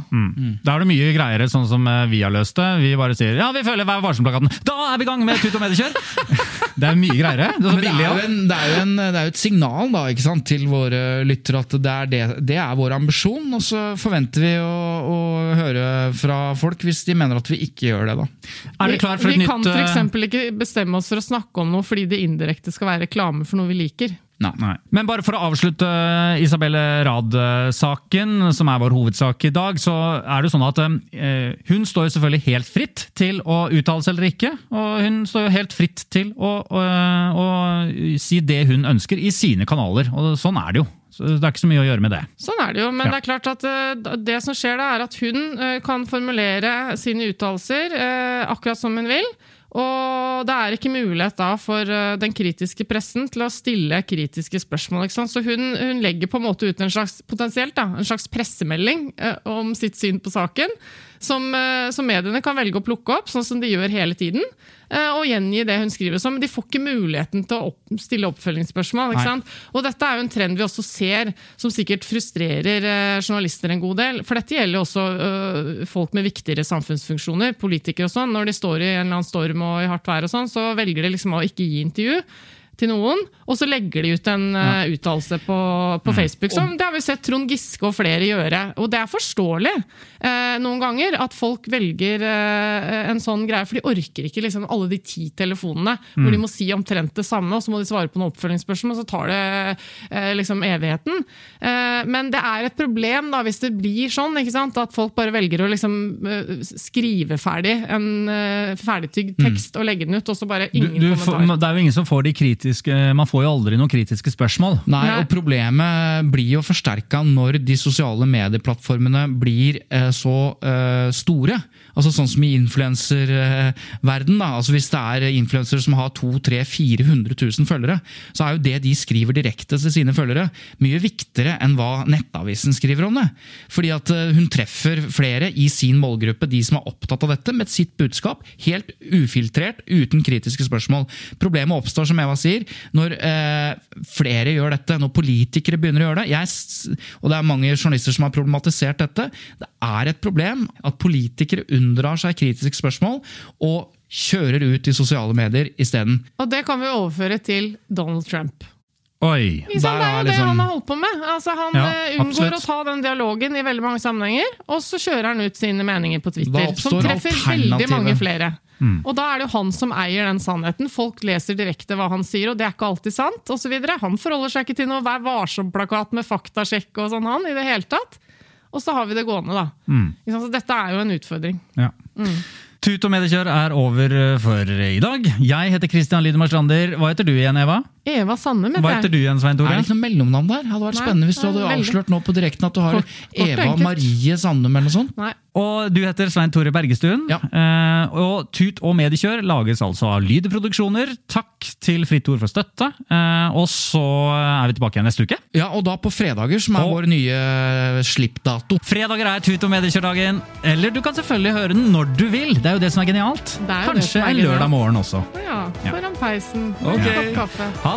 Da er det mye greiere, sånn som eh, vi har løst det. Vi bare sier ja, vi følger Vær varsom-plakaten. Da er vi i gang med tut og mediekjør! (laughs) det er mye greiere. Det er så ja. det er, jo en, det, er jo en, det er jo et signal da, ikke sant, til våre lyttere at det er, det, det er vår ambisjon. Og så forventer vi å, å høre fra folk hvis de mener at vi ikke gjør det. da. Er dere klar for et vi kan nytt eh, f.eks. ikke bestemme oss for å snakke om noe fordi det indirekte skal være reklame for noe vi liker. Nei. Nei. Men bare for å avslutte eh, Isabelle Rad-saken, som er vår hovedsak i dag, så er det sånn at eh, hun står jo selvfølgelig helt fritt til å uttale seg eller ikke. Og hun står jo helt fritt til å, å, å si det hun ønsker i sine kanaler. Og sånn er det jo. Så det er ikke så mye å gjøre med det. Sånn er det jo, men Ja. det er klart at eh, det som skjer da, er at hun eh, kan formulere sine uttalelser eh, akkurat som hun vil. Og det er ikke mulighet da for eh, den kritiske pressen til å stille kritiske spørsmål. Så hun, hun legger på en måte ut en slags potensielt da, en slags pressemelding eh, om sitt syn på saken, som, eh, som mediene kan velge å plukke opp, sånn som de gjør hele tiden. Eh, Og gjengi det hun skriver som. Men de får ikke muligheten til å opp, stille oppfølgingsspørsmål. ikke Nei. sant? Og dette er jo en trend vi også ser, som sikkert frustrerer eh, journalister en god del. For dette gjelder jo også eh, folk med viktigere samfunnsfunksjoner, politikere og sånn. Når de står i en eller annen storm og i hardt vær og sånn, så velger de liksom å ikke gi intervju. Til noen, og så legger de ut en uh, uttalelse på, på Mm. Facebook. Som det har vi sett Trond Giske og flere gjøre. Og det er forståelig uh, noen ganger at folk velger uh, en sånn greie, for de orker ikke liksom, alle de ti telefonene hvor Mm. de må si omtrent det samme, og så må de svare på noen oppfølgingsspørsmål, og så tar det liksom evigheten. Men det er et problem da, hvis det blir sånn, ikke sant? at folk bare velger å liksom, skrive ferdig en ferdigtygd tekst og legge den ut, og så bare ingen Du, du, får, det er jo ingen som får de kritiske Man får jo aldri noen kritiske spørsmål. Nei, Nei. og problemet blir jo forsterka når de sosiale medieplattformene blir eh, så eh, store. Altså Sånn som i influenserverden. Altså Hvis det er influensere som har 200 000-400 000 følgere, så er jo det de skriver direkte til sine følgere, mye viktigere enn hva Nettavisen skriver om det. Fordi at eh, hun treffer flere i sin målgruppe, de som er opptatt av dette, med sitt budskap. Helt ufiltrert, uten kritiske spørsmål. Problemet oppstår, som Eva sier, når eh, flere gjør dette. Når politikere begynner å gjøre det. Jeg, og det er mange journalister som har problematisert dette. Det er et problem at politikere unndrar seg kritiske spørsmål og kjører ut i sosiale medier isteden. Og det kan vi overføre til Donald Trump. Oi! Det er jo det liksom- han har holdt på med. Altså, han Ja, eh, unngår absolutt. å ta den dialogen i veldig mange sammenhenger, og så kjører han ut sine meninger på Twitter, som treffer veldig mange flere. Mm. Og da er det jo han som eier den sannheten. Folk leser direkte hva han sier, og det er ikke alltid sant, Og så videre. Han forholder seg ikke til noe Vær varsom-plakat med faktasjekk og sånn, han, i det hele tatt. Og så har vi det gående, da. Mm. Så dette er jo en utfordring. Ja. Tut og mediekjør er over for i dag. Jeg heter Christian Lidemar Strander. Hva heter du igjen, Eva? Eva Sandum Hva heter du igjen, Svein Tore? Er det ikke noe mellomnavn der? Hadde vært Nei, spennende hvis du hadde veldig- avslørt nå på direkten at du har Kort- kort Eva enkelt. Marie Sandum eller noe sånt. Nei. Og du heter Svein Tore Bergestuen. Ja. Eh, og Tut og mediekjør lages altså av Lydproduksjoner. Takk til Fritt Ord for støtte. Eh, og så er vi tilbake igjen neste uke. Ja, og da på fredager, som er Og- vår nye slippdato. Fredager er Tut og mediekjør-dagen. Eller du kan selvfølgelig høre den når du vil. Det er jo det som er genialt. Kanskje en lørdag morgen også. Ja, Ja. foran peisen. med okay. en kopp kaffe. Ha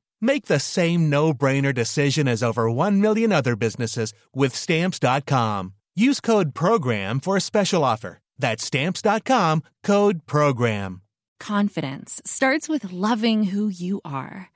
Make the same no-brainer decision as over 1 million other businesses with stamps.com. Use code PROGRAM for a special offer. That's stamps.com, code PROGRAM. Confidence starts with loving who you are.